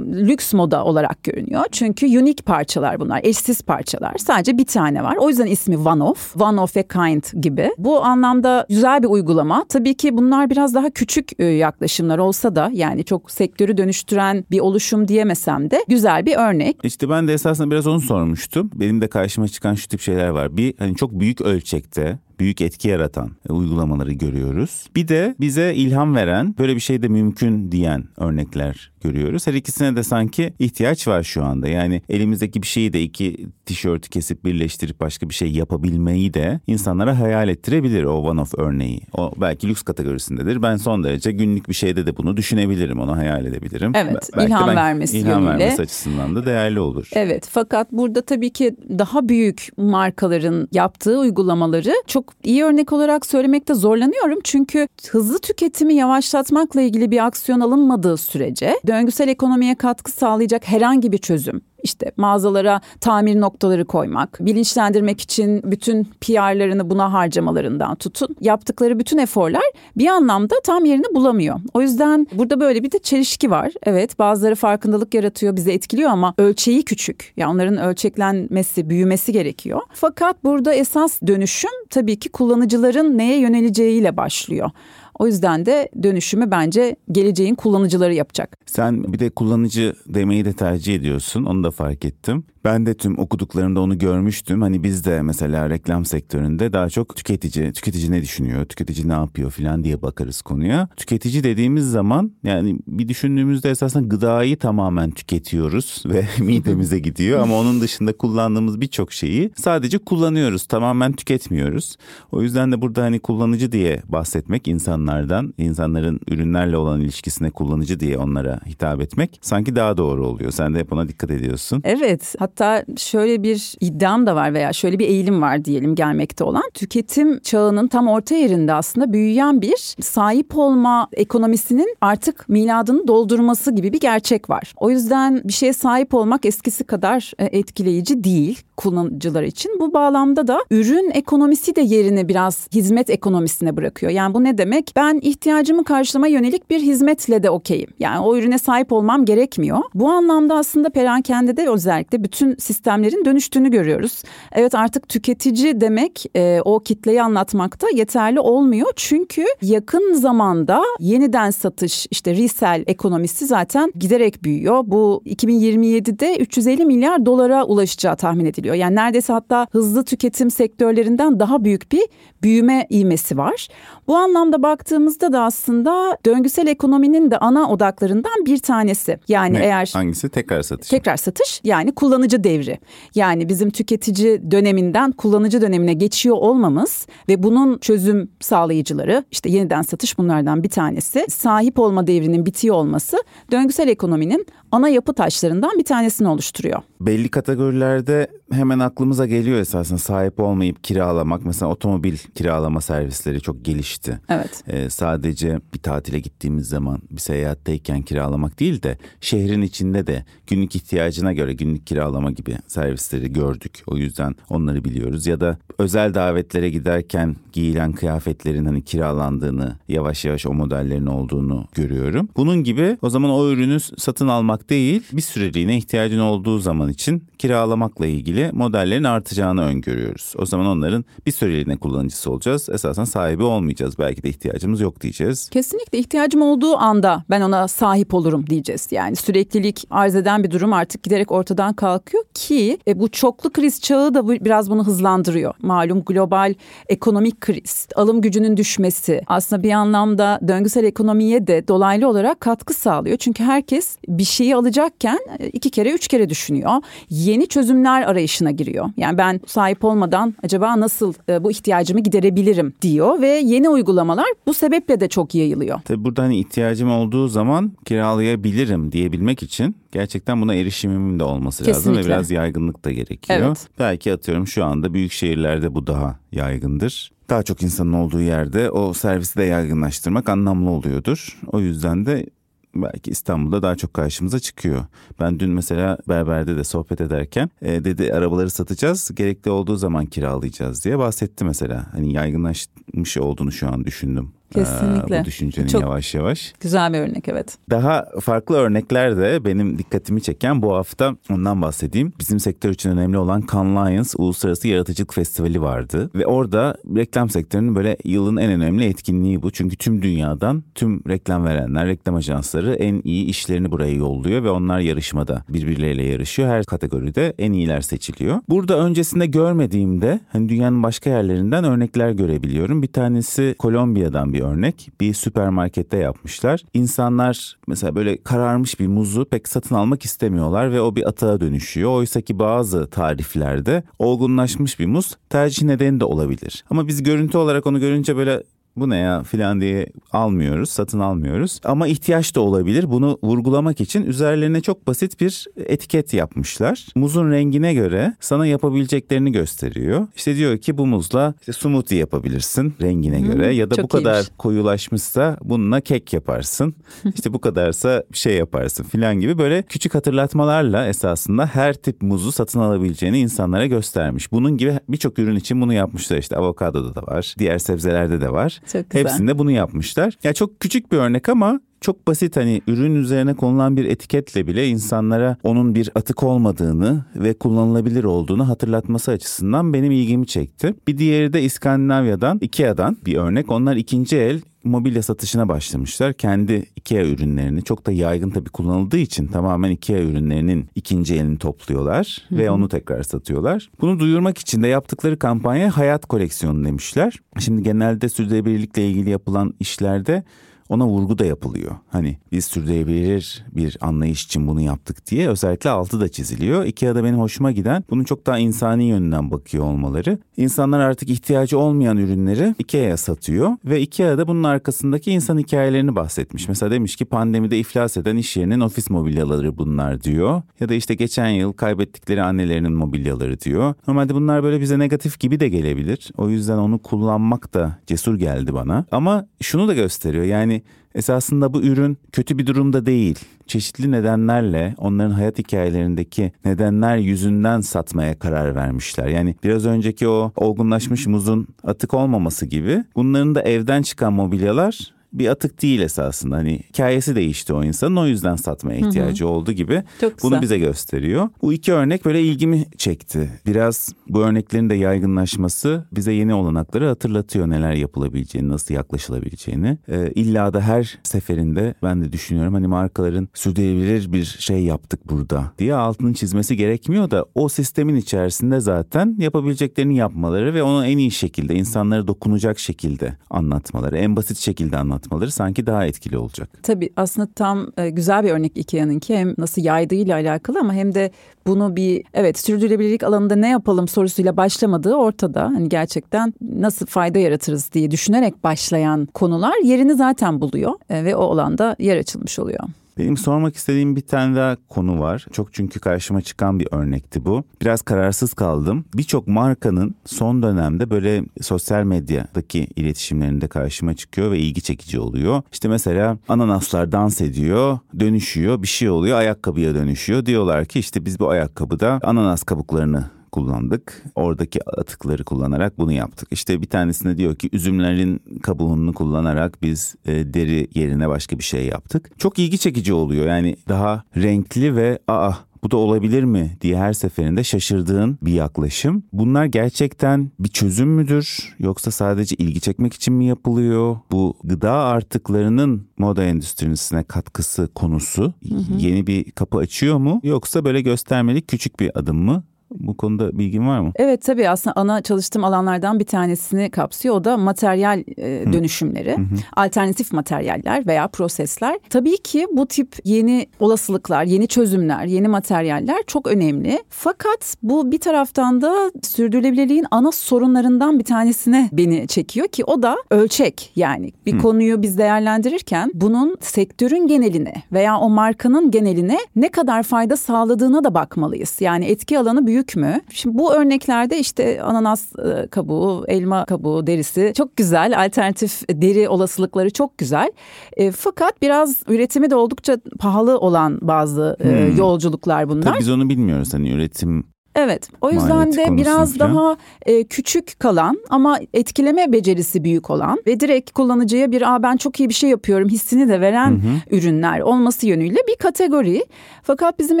lüks moda olarak görünüyor. Çünkü unik parçalar bunlar, eşsiz parçalar. Sadece bir tane var. O yüzden ismi One Of, One of a Kind gibi. Bu anlamda güzel bir uygulama. Tabii ki bunlar biraz daha küçük yaklaşımlar olsa da yani çok sektörü dönüştüren bir oluşum diyemesem de güzel bir örnek. İşte ben de esasında biraz onu sormuştum. Benim de karşıma çıkan şu tip şeyler var. Bir hani çok büyük ölçekte büyük etki yaratan e, uygulamaları görüyoruz. Bir de bize ilham veren, böyle bir şey de mümkün diyen örnekler görüyoruz. Her ikisine de sanki ihtiyaç var şu anda. Yani elimizdeki bir şeyi de iki tişörtü kesip birleştirip başka bir şey yapabilmeyi de insanlara hayal ettirebilir o one of örneği. O belki lüks kategorisindedir. Ben son derece günlük bir şeyde de bunu düşünebilirim, onu hayal edebilirim. Evet, Belki ilham vermesi ilham yönüyle. vermesi açısından da değerli olur. Evet fakat burada tabii ki daha büyük markaların yaptığı uygulamaları çok iyi örnek olarak söylemekte zorlanıyorum. Çünkü hızlı tüketimi yavaşlatmakla ilgili bir aksiyon alınmadığı sürece döngüsel ekonomiye katkı sağlayacak herhangi bir çözüm işte mağazalara tamir noktaları koymak, bilinçlendirmek için bütün PR'larını buna harcamalarından tutun. Yaptıkları bütün eforlar bir anlamda tam yerini bulamıyor. O yüzden burada böyle bir de çelişki var. Evet bazıları farkındalık yaratıyor, bizi etkiliyor ama ölçeği küçük. Yani onların ölçeklenmesi, büyümesi gerekiyor. Fakat burada esas dönüşüm tabii ki kullanıcıların neye yöneleceğiyle başlıyor. O yüzden de dönüşümü bence geleceğin kullanıcıları yapacak. Sen bir de kullanıcı demeyi de tercih ediyorsun. Onu da fark ettim. Ben de tüm okuduklarımda onu görmüştüm. Hani biz de mesela reklam sektöründe daha çok tüketici, tüketici ne düşünüyor, tüketici ne yapıyor falan diye bakarız konuya. Tüketici dediğimiz zaman yani bir düşündüğümüzde esasında gıdayı tamamen tüketiyoruz ve midemize gidiyor. Ama onun dışında kullandığımız birçok şeyi sadece kullanıyoruz, tamamen tüketmiyoruz. O yüzden de burada hani kullanıcı diye bahsetmek insanlardan, insanların ürünlerle olan ilişkisine kullanıcı diye onlara hitap etmek sanki daha doğru oluyor. Sen de hep ona dikkat ediyorsun. Evet hatta şöyle bir iddiam da var veya şöyle bir eğilim var diyelim gelmekte olan. Tüketim çağının tam orta yerinde aslında büyüyen bir sahip olma ekonomisinin artık miladını doldurması gibi bir gerçek var. O yüzden bir şeye sahip olmak eskisi kadar e, etkileyici değil kullanıcılar için. Bu bağlamda da ürün ekonomisi de yerini biraz hizmet ekonomisine bırakıyor. Yani bu ne demek? Ben ihtiyacımı karşılamaya yönelik bir hizmetle de okeyim. Yani o ürüne sahip olmam gerekmiyor. Bu anlamda aslında perakende de özellikle bütün sistemlerin dönüştüğünü görüyoruz. Evet artık tüketici demek e, o kitleyi anlatmakta yeterli olmuyor. Çünkü yakın zamanda yeniden satış işte resell ekonomisi zaten giderek büyüyor. Bu 2027'de 350 milyar dolara ulaşacağı tahmin ediliyor. Yani neredeyse hatta hızlı tüketim sektörlerinden daha büyük bir büyüme ivmesi var. Bu anlamda baktığımızda da aslında döngüsel ekonominin de ana odaklarından bir tanesi. Yani Ne? eğer Hangisi? Tekrar satış. tekrar satış yani kullanıcı devri. Yani bizim tüketici döneminden kullanıcı dönemine geçiyor olmamız ve bunun çözüm sağlayıcıları işte yeniden satış bunlardan bir tanesi. Sahip olma devrinin bitiyor olması döngüsel ekonominin ana yapı taşlarından bir tanesini oluşturuyor. Belli kategorilerde hemen aklımıza geliyor esasında sahip olmayıp kiralamak. Mesela otomobil kiralama servisleri çok gelişti. Evet. Ee, sadece bir tatile gittiğimiz zaman bir seyahatteyken kiralamak değil de şehrin içinde de günlük ihtiyacına göre günlük kiralama gibi servisleri gördük. O yüzden onları biliyoruz. Ya da özel davetlere giderken giyilen kıyafetlerin hani kiralandığını yavaş yavaş o modellerin olduğunu görüyorum. Bunun gibi o zaman o ürünü satın almak değil bir süreliğine ihtiyacın olduğu zaman için kiralamakla ilgili modellerin artacağını öngörüyoruz. O zaman onların bir süreliğine kullanıcısı olacağız. Esasen sahibi olmayacağız. Belki de ihtiyacımız yok diyeceğiz. Kesinlikle ihtiyacım olduğu anda ben ona sahip olurum diyeceğiz. Yani süreklilik arz eden bir durum artık giderek ortadan kalkıyor ki e, bu çoklu kriz çağı da biraz bunu hızlandırıyor. Malum global ekonomik kriz, alım gücünün düşmesi aslında bir anlamda döngüsel ekonomiye de dolaylı olarak katkı sağlıyor. Çünkü herkes bir şeyi alacakken e, iki kere üç kere düşünüyor. Yeni çözümler arayışına giriyor. Yani ben sahip olmadan acaba nasıl e, bu ihtiyacımı giderebilirim diyor ve yeni uygulamalar bu sebeple de çok yayılıyor. Tabii burada hani ihtiyacım olduğu zaman kiralayabilirim diyebilmek için gerçekten buna erişimimin de olması Kesinlikle. lazım ve biraz yaygınlık da gerekiyor. Evet. Belki atıyorum şu anda büyük şehirlerde bu daha yaygındır. Daha çok insanın olduğu yerde o servisi de yaygınlaştırmak anlamlı oluyordur. O yüzden de belki İstanbul'da daha çok karşımıza çıkıyor. Ben dün mesela berberde de sohbet ederken e, dedi arabaları satacağız gerekli olduğu zaman kiralayacağız diye bahsetti mesela. Hani yaygınlaşmış olduğunu şu an düşündüm. Kesinlikle. Ee, bu düşüncenin Çok yavaş yavaş. Güzel bir örnek evet. Daha farklı örnekler de benim dikkatimi çeken bu hafta ondan bahsedeyim. Bizim sektör için önemli olan Cannes Lions Uluslararası Yaratıcılık Festivali vardı. Ve orada reklam sektörünün böyle yılın en önemli etkinliği bu. Çünkü tüm dünyadan tüm reklam verenler, reklam ajansları en iyi işlerini buraya yolluyor ve onlar yarışmada birbirleriyle yarışıyor. Her kategoride en iyiler seçiliyor. Burada öncesinde görmediğimde hani dünyanın başka yerlerinden örnekler görebiliyorum. Bir tanesi Kolombiya'dan bir bir örnek. Bir süpermarkette yapmışlar. İnsanlar mesela böyle kararmış bir muzu pek satın almak istemiyorlar ve o bir atağa dönüşüyor. Oysa ki bazı tariflerde olgunlaşmış bir muz tercih nedeni de olabilir. Ama biz görüntü olarak onu görünce böyle bu ne ya filan diye almıyoruz, satın almıyoruz. Ama ihtiyaç da olabilir. Bunu vurgulamak için üzerlerine çok basit bir etiket yapmışlar. Muzun rengine göre sana yapabileceklerini gösteriyor. İşte diyor ki bu muzla işte smoothie yapabilirsin rengine hmm, göre ya da bu kadar iyiymiş. koyulaşmışsa bununla kek yaparsın. İşte bu kadarsa şey yaparsın filan gibi böyle küçük hatırlatmalarla esasında her tip muzu satın alabileceğini insanlara göstermiş. Bunun gibi birçok ürün için bunu yapmışlar işte avokadoda da var, diğer sebzelerde de var. Çok güzel. Hepsinde bunu yapmışlar. Ya yani çok küçük bir örnek ama çok basit hani ürün üzerine konulan bir etiketle bile insanlara onun bir atık olmadığını ve kullanılabilir olduğunu hatırlatması açısından benim ilgimi çekti. Bir diğeri de İskandinavya'dan, Ikea'dan bir örnek. Onlar ikinci el mobilya satışına başlamışlar. Kendi IKEA ürünlerini çok da yaygın tabii kullanıldığı için tamamen IKEA ürünlerinin ikinci elini topluyorlar Hı-hı. ve onu tekrar satıyorlar. Bunu duyurmak için de yaptıkları kampanya hayat koleksiyonu demişler. Şimdi genelde sürdürülebilirlikle ilgili yapılan işlerde ona vurgu da yapılıyor. Hani biz sürdürülebilir bir anlayış için bunu yaptık diye özellikle altı da çiziliyor. Ikea'da benim hoşuma giden bunun çok daha insani yönünden bakıyor olmaları. İnsanlar artık ihtiyacı olmayan ürünleri Ikea'ya satıyor ve Ikea'da bunun arkasındaki insan hikayelerini bahsetmiş. Mesela demiş ki pandemide iflas eden iş yerinin ofis mobilyaları bunlar diyor. Ya da işte geçen yıl kaybettikleri annelerinin mobilyaları diyor. Normalde bunlar böyle bize negatif gibi de gelebilir. O yüzden onu kullanmak da cesur geldi bana. Ama şunu da gösteriyor yani esasında bu ürün kötü bir durumda değil. Çeşitli nedenlerle onların hayat hikayelerindeki nedenler yüzünden satmaya karar vermişler. Yani biraz önceki o olgunlaşmış muzun atık olmaması gibi bunların da evden çıkan mobilyalar bir atık değil esasında. Hani hikayesi değişti o insanın o yüzden satmaya ihtiyacı hı hı. oldu gibi. Çok Bunu bize gösteriyor. Bu iki örnek böyle ilgimi çekti. Biraz bu örneklerin de yaygınlaşması bize yeni olanakları hatırlatıyor neler yapılabileceğini, nasıl yaklaşılabileceğini. Ee, illa da her seferinde ben de düşünüyorum hani markaların sürdürülebilir bir şey yaptık burada diye altının çizmesi gerekmiyor da o sistemin içerisinde zaten yapabileceklerini yapmaları ve onu en iyi şekilde insanlara dokunacak şekilde anlatmaları, en basit şekilde anlatmaları anlatmaları sanki daha etkili olacak. Tabii aslında tam e, güzel bir örnek Ikea'nınki hem nasıl yaydığıyla alakalı ama hem de bunu bir evet sürdürülebilirlik alanında ne yapalım sorusuyla başlamadığı ortada. Hani gerçekten nasıl fayda yaratırız diye düşünerek başlayan konular yerini zaten buluyor e, ve o alanda yer açılmış oluyor. Benim sormak istediğim bir tane daha konu var. Çok çünkü karşıma çıkan bir örnekti bu. Biraz kararsız kaldım. Birçok markanın son dönemde böyle sosyal medyadaki iletişimlerinde karşıma çıkıyor ve ilgi çekici oluyor. İşte mesela ananaslar dans ediyor, dönüşüyor, bir şey oluyor, ayakkabıya dönüşüyor. Diyorlar ki işte biz bu ayakkabıda ananas kabuklarını kullandık. Oradaki atıkları kullanarak bunu yaptık. İşte bir tanesinde diyor ki üzümlerin kabuğunu kullanarak biz e, deri yerine başka bir şey yaptık. Çok ilgi çekici oluyor. Yani daha renkli ve aa bu da olabilir mi diye her seferinde şaşırdığın bir yaklaşım. Bunlar gerçekten bir çözüm müdür yoksa sadece ilgi çekmek için mi yapılıyor? Bu gıda artıklarının moda endüstrisine katkısı konusu hı hı. yeni bir kapı açıyor mu yoksa böyle göstermelik küçük bir adım mı? Bu konuda bilgin var mı? Evet tabii aslında ana çalıştığım alanlardan bir tanesini kapsıyor. O da materyal e, dönüşümleri, hı hı. alternatif materyaller veya prosesler. Tabii ki bu tip yeni olasılıklar, yeni çözümler, yeni materyaller çok önemli. Fakat bu bir taraftan da sürdürülebilirliğin ana sorunlarından bir tanesine beni çekiyor ki o da ölçek. Yani bir hı. konuyu biz değerlendirirken bunun sektörün geneline veya o markanın geneline ne kadar fayda sağladığına da bakmalıyız. Yani etki alanı büyük mü? Şimdi bu örneklerde işte ananas e, kabuğu, elma kabuğu derisi çok güzel. Alternatif deri olasılıkları çok güzel. E, fakat biraz üretimi de oldukça pahalı olan bazı e, hmm. yolculuklar bunlar. Tabii biz onu bilmiyoruz hani üretim Evet o yüzden de biraz falan. daha e, küçük kalan ama etkileme becerisi büyük olan ve direkt kullanıcıya bir Aa, ben çok iyi bir şey yapıyorum hissini de veren hı hı. ürünler olması yönüyle bir kategori. Fakat bizim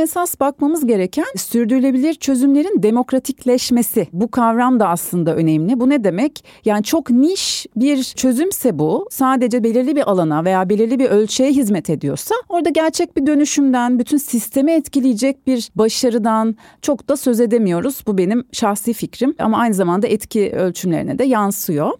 esas bakmamız gereken sürdürülebilir çözümlerin demokratikleşmesi. Bu kavram da aslında önemli. Bu ne demek? Yani çok niş bir çözümse bu sadece belirli bir alana veya belirli bir ölçüye hizmet ediyorsa orada gerçek bir dönüşümden bütün sistemi etkileyecek bir başarıdan çok da söz edemiyoruz. Bu benim şahsi fikrim ama aynı zamanda etki ölçümlerine de yansıyor.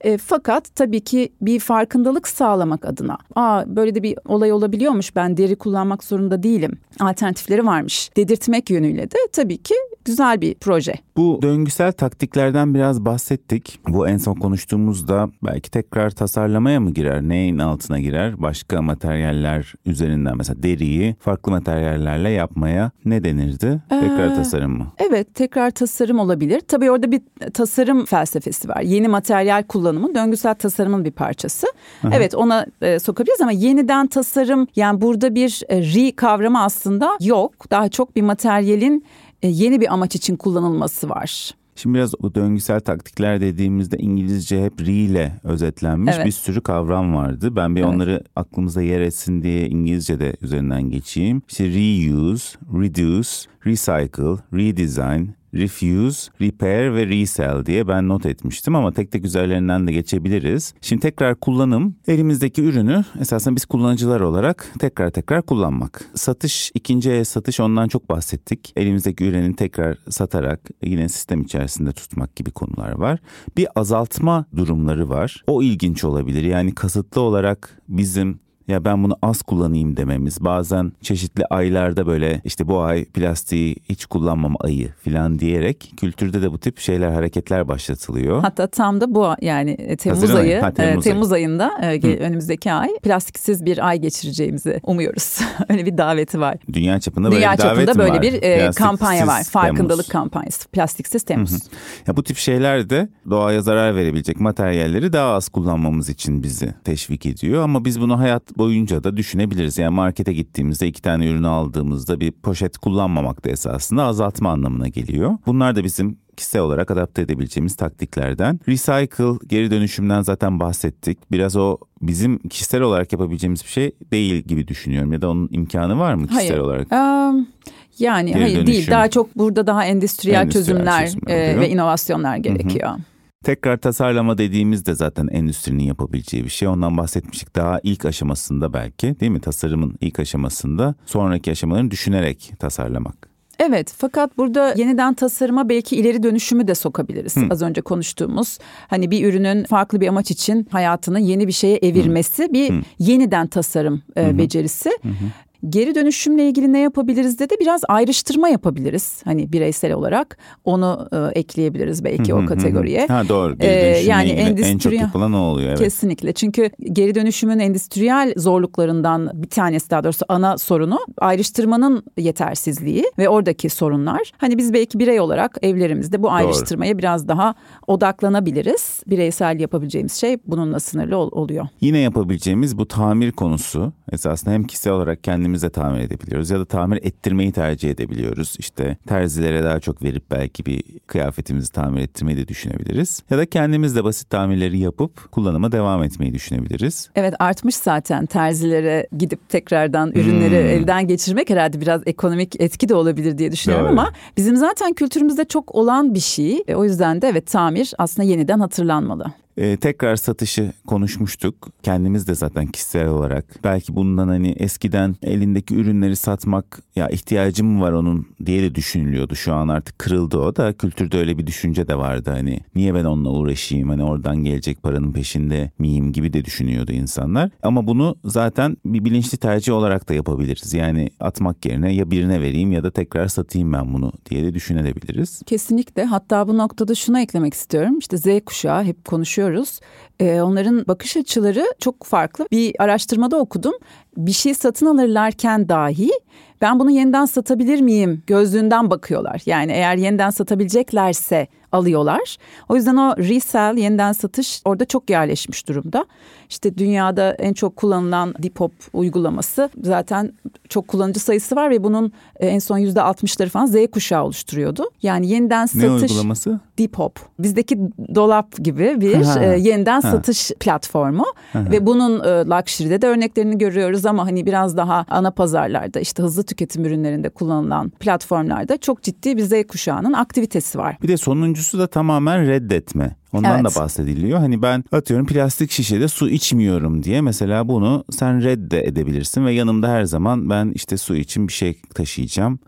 E, fakat tabii ki bir farkındalık sağlamak adına aa böyle de bir olay olabiliyormuş ben deri kullanmak zorunda değilim alternatifleri varmış dedirtmek yönüyle de tabii ki güzel bir proje. Bu döngüsel taktiklerden biraz bahsettik. Bu en son konuştuğumuzda belki tekrar tasarlamaya mı girer? Neyin altına girer? Başka materyaller üzerinden mesela deriyi farklı materyallerle yapmaya ne denirdi? Tekrar ee, tasarım mı? Evet tekrar tasarım olabilir. Tabii orada bir tasarım felsefesi var. Yeni materyal kullanımı döngüsel tasarımın bir parçası. Aha. Evet ona e, sokabiliriz ama yeniden tasarım yani burada bir e, re kavramı aslında yok. Daha çok bir materyalin e, yeni bir amaç için kullanılması var. Şimdi biraz o döngüsel taktikler dediğimizde İngilizce hep re ile özetlenmiş evet. bir sürü kavram vardı. Ben bir evet. onları aklımıza yer etsin diye İngilizce'de üzerinden geçeyim. İşte reuse, reduce, recycle, redesign, refuse, repair ve resell diye ben not etmiştim ama tek tek üzerlerinden de geçebiliriz. Şimdi tekrar kullanım elimizdeki ürünü esasen biz kullanıcılar olarak tekrar tekrar kullanmak. Satış, ikinci el satış ondan çok bahsettik. Elimizdeki ürünü tekrar satarak yine sistem içerisinde tutmak gibi konular var. Bir azaltma durumları var. O ilginç olabilir. Yani kasıtlı olarak bizim ya ben bunu az kullanayım dememiz. Bazen çeşitli aylarda böyle işte bu ay plastiği hiç kullanmam ayı falan diyerek kültürde de bu tip şeyler hareketler başlatılıyor. Hatta tam da bu yani e, Temmuz Haziran ayı, ha, Temmuz, e, Temmuz ayında e, önümüzdeki ay plastiksiz bir ay geçireceğimizi umuyoruz. Öyle bir daveti var. Dünya çapında böyle Dünya bir davet çapında böyle var. bir e, kampanya var. Farkındalık Temmuz. kampanyası. Plastiksiz Temmuz. Hı hı. Ya bu tip şeyler de doğaya zarar verebilecek materyalleri daha az kullanmamız için bizi teşvik ediyor ama biz bunu hayat boyunca da düşünebiliriz. Yani markete gittiğimizde iki tane ürünü aldığımızda bir poşet kullanmamak da esasında azaltma anlamına geliyor. Bunlar da bizim kişisel olarak adapte edebileceğimiz taktiklerden. Recycle geri dönüşümden zaten bahsettik. Biraz o bizim kişisel olarak yapabileceğimiz bir şey değil gibi düşünüyorum ya da onun imkanı var mı kişisel hayır. olarak? Um, yani geri hayır dönüşüm. değil. Daha çok burada daha endüstriyel, endüstriyel çözümler, çözümler e, ve inovasyonlar gerekiyor. Hı hı. Tekrar tasarlama dediğimizde zaten endüstrinin yapabileceği bir şey. Ondan bahsetmiştik daha ilk aşamasında belki değil mi? Tasarımın ilk aşamasında sonraki aşamalarını düşünerek tasarlamak. Evet fakat burada yeniden tasarıma belki ileri dönüşümü de sokabiliriz. Hı. Az önce konuştuğumuz hani bir ürünün farklı bir amaç için hayatını yeni bir şeye evirmesi Hı. bir Hı. yeniden tasarım e, becerisi. Hı. Geri dönüşümle ilgili ne yapabiliriz de de biraz ayrıştırma yapabiliriz. Hani bireysel olarak onu e, ekleyebiliriz belki o kategoriye. Ha doğru. Geri ee, yani endüstri en çok yapılan o oluyor evet. Kesinlikle. Çünkü geri dönüşümün endüstriyel zorluklarından bir tanesi daha doğrusu ana sorunu ayrıştırmanın yetersizliği ve oradaki sorunlar. Hani biz belki birey olarak evlerimizde bu ayrıştırmaya doğru. biraz daha odaklanabiliriz. Bireysel yapabileceğimiz şey bununla sınırlı ol- oluyor. Yine yapabileceğimiz bu tamir konusu esasında hem kişisel olarak kendi kendimize tamir edebiliyoruz ya da tamir ettirmeyi tercih edebiliyoruz. İşte terzilere daha çok verip belki bir kıyafetimizi tamir ettirmeyi de düşünebiliriz. Ya da kendimiz de basit tamirleri yapıp kullanıma devam etmeyi düşünebiliriz. Evet artmış zaten terzilere gidip tekrardan ürünleri hmm. elden geçirmek herhalde biraz ekonomik etki de olabilir diye düşünüyorum Doğru. ama bizim zaten kültürümüzde çok olan bir şey. E, o yüzden de evet tamir aslında yeniden hatırlanmalı. E, tekrar satışı konuşmuştuk. Kendimiz de zaten kişisel olarak belki bundan hani eskiden elindeki ürünleri satmak ya ihtiyacım var onun diye de düşünülüyordu. Şu an artık kırıldı o da kültürde öyle bir düşünce de vardı hani niye ben onunla uğraşayım hani oradan gelecek paranın peşinde miyim gibi de düşünüyordu insanlar. Ama bunu zaten bir bilinçli tercih olarak da yapabiliriz. Yani atmak yerine ya birine vereyim ya da tekrar satayım ben bunu diye de düşünebiliriz. Kesinlikle hatta bu noktada şunu eklemek istiyorum. İşte Z kuşağı hep konuşuyoruz. Ee, onların bakış açıları çok farklı. Bir araştırmada okudum. Bir şey satın alırlarken dahi ben bunu yeniden satabilir miyim gözlüğünden bakıyorlar. Yani eğer yeniden satabileceklerse alıyorlar. O yüzden o resell yeniden satış orada çok yerleşmiş durumda. İşte dünyada en çok kullanılan Depop uygulaması zaten çok kullanıcı sayısı var ve bunun e, en son yüzde altmışları falan Z kuşağı oluşturuyordu. Yani yeniden satış. Ne uygulaması? Depop. Bizdeki dolap gibi bir e, yeniden ha. satış platformu ha. ve bunun e, luxury'de de örneklerini görüyoruz ama hani biraz daha ana pazarlarda işte hızlı tüketim ürünlerinde kullanılan platformlarda çok ciddi bir Z kuşağının aktivitesi var. Bir de sonuncusu da tamamen reddetme. Ondan evet. da bahsediliyor. Hani ben atıyorum plastik şişede su içmiyorum diye mesela bunu sen redde edebilirsin ve yanımda her zaman ben işte su için bir şey taşıyacağım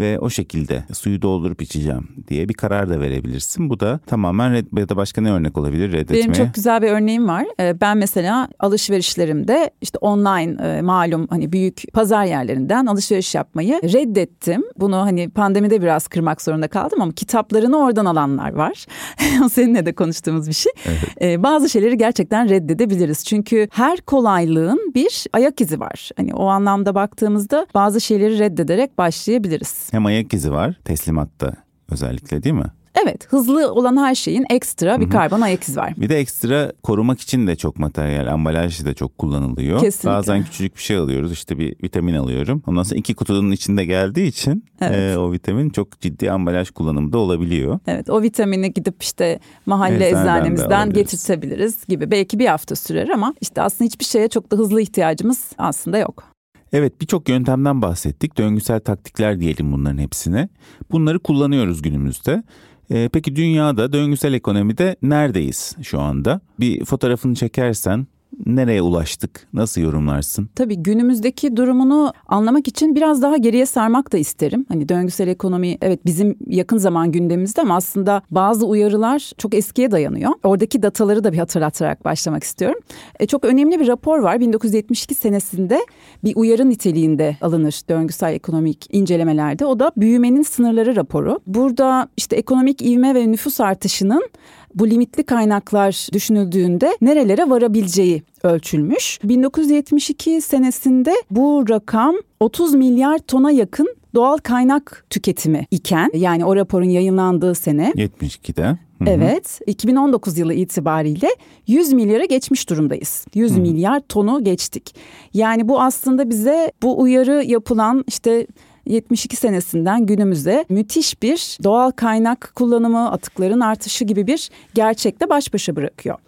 ve o şekilde suyu doldurup içeceğim diye bir karar da verebilirsin. Bu da tamamen red ya da başka ne örnek olabilir reddetmeye? Benim çok güzel bir örneğim var. Ee, ben mesela alışverişlerimde işte online e, malum hani büyük pazar yerlerinden alışveriş yapmayı reddettim. Bunu hani pandemide biraz kırmak zorunda kaldım ama kitaplarını oradan alanlar var. Seninle de konuştuğumuz bir şey. Evet. Ee, bazı şeyleri gerçekten reddedebiliriz. Çünkü her kolaylığın bir ayak izi var. Hani o anlamda baktığımızda bazı şeyleri reddederek başlayabiliriz. Hem ayak izi var teslimatta özellikle değil mi? Evet hızlı olan her şeyin ekstra bir karbon ayak izi var. Bir de ekstra korumak için de çok materyal ambalaj da çok kullanılıyor. Kesinlikle. Bazen küçücük bir şey alıyoruz işte bir vitamin alıyorum. Ondan sonra iki kutunun içinde geldiği için evet. e, o vitamin çok ciddi ambalaj kullanımı da olabiliyor. Evet o vitamini gidip işte mahalle eczanemizden getirtebiliriz gibi. Belki bir hafta sürer ama işte aslında hiçbir şeye çok da hızlı ihtiyacımız aslında yok. Evet birçok yöntemden bahsettik. Döngüsel taktikler diyelim bunların hepsine. Bunları kullanıyoruz günümüzde. Ee, peki dünyada döngüsel ekonomide neredeyiz şu anda? Bir fotoğrafını çekersen nereye ulaştık? Nasıl yorumlarsın? Tabii günümüzdeki durumunu anlamak için biraz daha geriye sarmak da isterim. Hani döngüsel ekonomi evet bizim yakın zaman gündemimizde ama aslında bazı uyarılar çok eskiye dayanıyor. Oradaki dataları da bir hatırlatarak başlamak istiyorum. E, çok önemli bir rapor var. 1972 senesinde bir uyarı niteliğinde alınır döngüsel ekonomik incelemelerde. O da büyümenin sınırları raporu. Burada işte ekonomik ivme ve nüfus artışının bu limitli kaynaklar düşünüldüğünde nerelere varabileceği ölçülmüş. 1972 senesinde bu rakam 30 milyar tona yakın doğal kaynak tüketimi iken yani o raporun yayınlandığı sene 72'de Hı-hı. Evet 2019 yılı itibariyle 100 milyara geçmiş durumdayız. 100 Hı-hı. milyar tonu geçtik. Yani bu aslında bize bu uyarı yapılan işte 72 senesinden günümüze müthiş bir doğal kaynak kullanımı, atıkların artışı gibi bir gerçekle baş başa bırakıyor.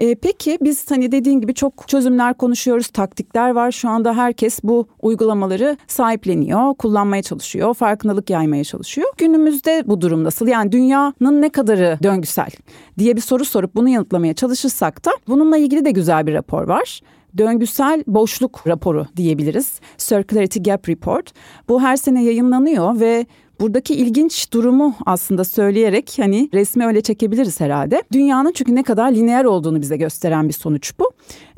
E, peki biz hani dediğin gibi çok çözümler konuşuyoruz, taktikler var. Şu anda herkes bu uygulamaları sahipleniyor, kullanmaya çalışıyor, farkındalık yaymaya çalışıyor. Günümüzde bu durum nasıl? Yani dünyanın ne kadarı döngüsel diye bir soru sorup bunu yanıtlamaya çalışırsak da bununla ilgili de güzel bir rapor var döngüsel boşluk raporu diyebiliriz. Circularity Gap Report. Bu her sene yayınlanıyor ve Buradaki ilginç durumu aslında söyleyerek hani resmi öyle çekebiliriz herhalde. Dünyanın çünkü ne kadar lineer olduğunu bize gösteren bir sonuç bu.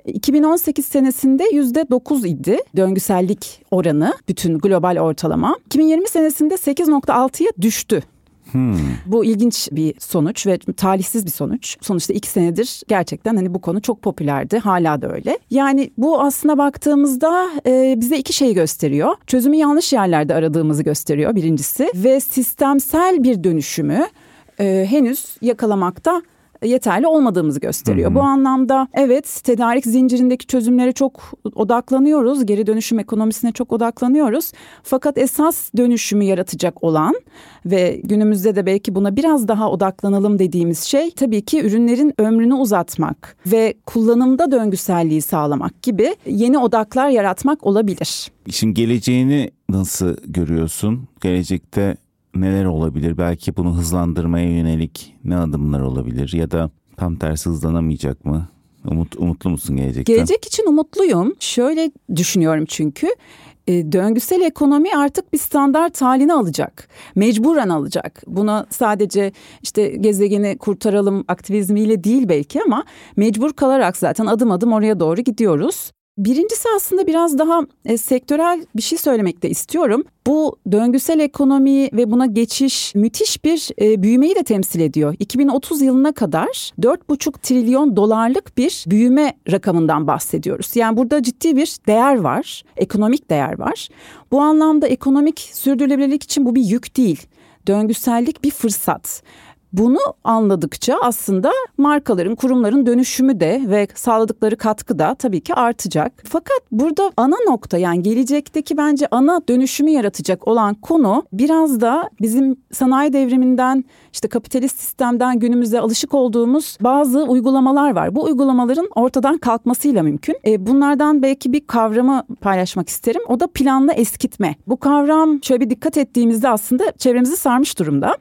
2018 senesinde %9 idi döngüsellik oranı bütün global ortalama. 2020 senesinde 8.6'ya düştü Hmm. Bu ilginç bir sonuç ve talihsiz bir sonuç. Sonuçta iki senedir gerçekten hani bu konu çok popülerdi. Hala da öyle. Yani bu aslına baktığımızda e, bize iki şey gösteriyor. Çözümü yanlış yerlerde aradığımızı gösteriyor birincisi. Ve sistemsel bir dönüşümü e, henüz yakalamakta yeterli olmadığımızı gösteriyor. Hı hı. Bu anlamda evet tedarik zincirindeki çözümlere çok odaklanıyoruz. Geri dönüşüm ekonomisine çok odaklanıyoruz. Fakat esas dönüşümü yaratacak olan ve günümüzde de belki buna biraz daha odaklanalım dediğimiz şey tabii ki ürünlerin ömrünü uzatmak ve kullanımda döngüselliği sağlamak gibi yeni odaklar yaratmak olabilir. İşin geleceğini nasıl görüyorsun? Gelecekte neler olabilir? Belki bunu hızlandırmaya yönelik ne adımlar olabilir? Ya da Tam tersi hızlanamayacak mı? Umut, umutlu musun gelecekten? Gelecek için umutluyum. Şöyle düşünüyorum çünkü e, döngüsel ekonomi artık bir standart halini alacak. Mecburen alacak. Buna sadece işte gezegeni kurtaralım aktivizmiyle değil belki ama mecbur kalarak zaten adım adım oraya doğru gidiyoruz. Birincisi aslında biraz daha e, sektörel bir şey söylemek de istiyorum. Bu döngüsel ekonomi ve buna geçiş müthiş bir e, büyümeyi de temsil ediyor. 2030 yılına kadar 4,5 trilyon dolarlık bir büyüme rakamından bahsediyoruz. Yani burada ciddi bir değer var, ekonomik değer var. Bu anlamda ekonomik sürdürülebilirlik için bu bir yük değil. Döngüsellik bir fırsat. Bunu anladıkça aslında markaların, kurumların dönüşümü de ve sağladıkları katkı da tabii ki artacak. Fakat burada ana nokta yani gelecekteki bence ana dönüşümü yaratacak olan konu biraz da bizim sanayi devriminden işte kapitalist sistemden günümüze alışık olduğumuz bazı uygulamalar var. Bu uygulamaların ortadan kalkmasıyla mümkün. E, bunlardan belki bir kavramı paylaşmak isterim. O da planlı eskitme. Bu kavram şöyle bir dikkat ettiğimizde aslında çevremizi sarmış durumda.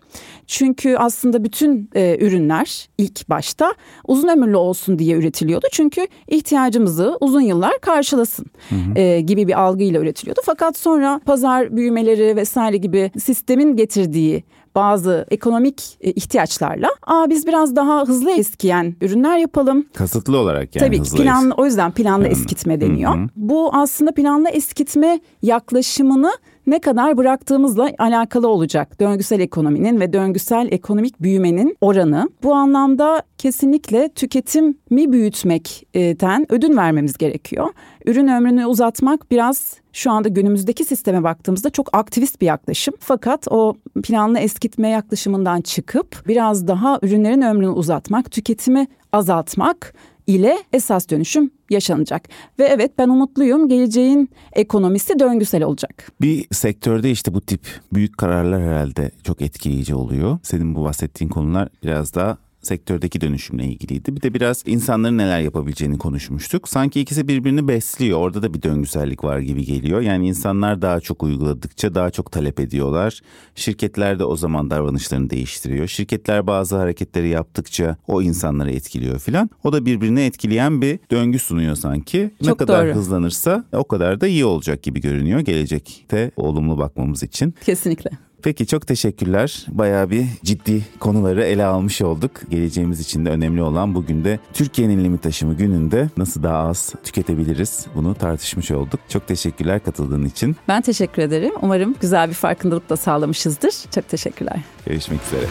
Çünkü aslında bütün e, ürünler ilk başta uzun ömürlü olsun diye üretiliyordu. Çünkü ihtiyacımızı uzun yıllar karşılasın hı hı. E, gibi bir algıyla üretiliyordu. Fakat sonra pazar büyümeleri vesaire gibi sistemin getirdiği bazı ekonomik e, ihtiyaçlarla aa biz biraz daha hızlı eskiyen ürünler yapalım. Kasıtlı olarak yani Tabii hızlı planlı o yüzden planlı yani. eskitme deniyor. Hı hı. Bu aslında planlı eskitme yaklaşımını ne kadar bıraktığımızla alakalı olacak. Döngüsel ekonominin ve döngüsel ekonomik büyümenin oranı. Bu anlamda kesinlikle tüketimi büyütmekten ödün vermemiz gerekiyor. Ürün ömrünü uzatmak biraz şu anda günümüzdeki sisteme baktığımızda çok aktivist bir yaklaşım. Fakat o planlı eskitme yaklaşımından çıkıp biraz daha ürünlerin ömrünü uzatmak, tüketimi azaltmak ile esas dönüşüm yaşanacak. Ve evet ben umutluyum geleceğin ekonomisi döngüsel olacak. Bir sektörde işte bu tip büyük kararlar herhalde çok etkileyici oluyor. Senin bu bahsettiğin konular biraz daha sektördeki dönüşümle ilgiliydi. Bir de biraz insanların neler yapabileceğini konuşmuştuk. Sanki ikisi birbirini besliyor. Orada da bir döngüsellik var gibi geliyor. Yani insanlar daha çok uyguladıkça daha çok talep ediyorlar. Şirketler de o zaman davranışlarını değiştiriyor. Şirketler bazı hareketleri yaptıkça o insanları etkiliyor filan. O da birbirini etkileyen bir döngü sunuyor sanki. Çok ne kadar doğru. hızlanırsa o kadar da iyi olacak gibi görünüyor gelecekte olumlu bakmamız için. Kesinlikle. Peki çok teşekkürler. Bayağı bir ciddi konuları ele almış olduk. Geleceğimiz için de önemli olan bugün de Türkiye'nin limit taşımı gününde nasıl daha az tüketebiliriz bunu tartışmış olduk. Çok teşekkürler katıldığın için. Ben teşekkür ederim. Umarım güzel bir farkındalık da sağlamışızdır. Çok teşekkürler. Görüşmek üzere.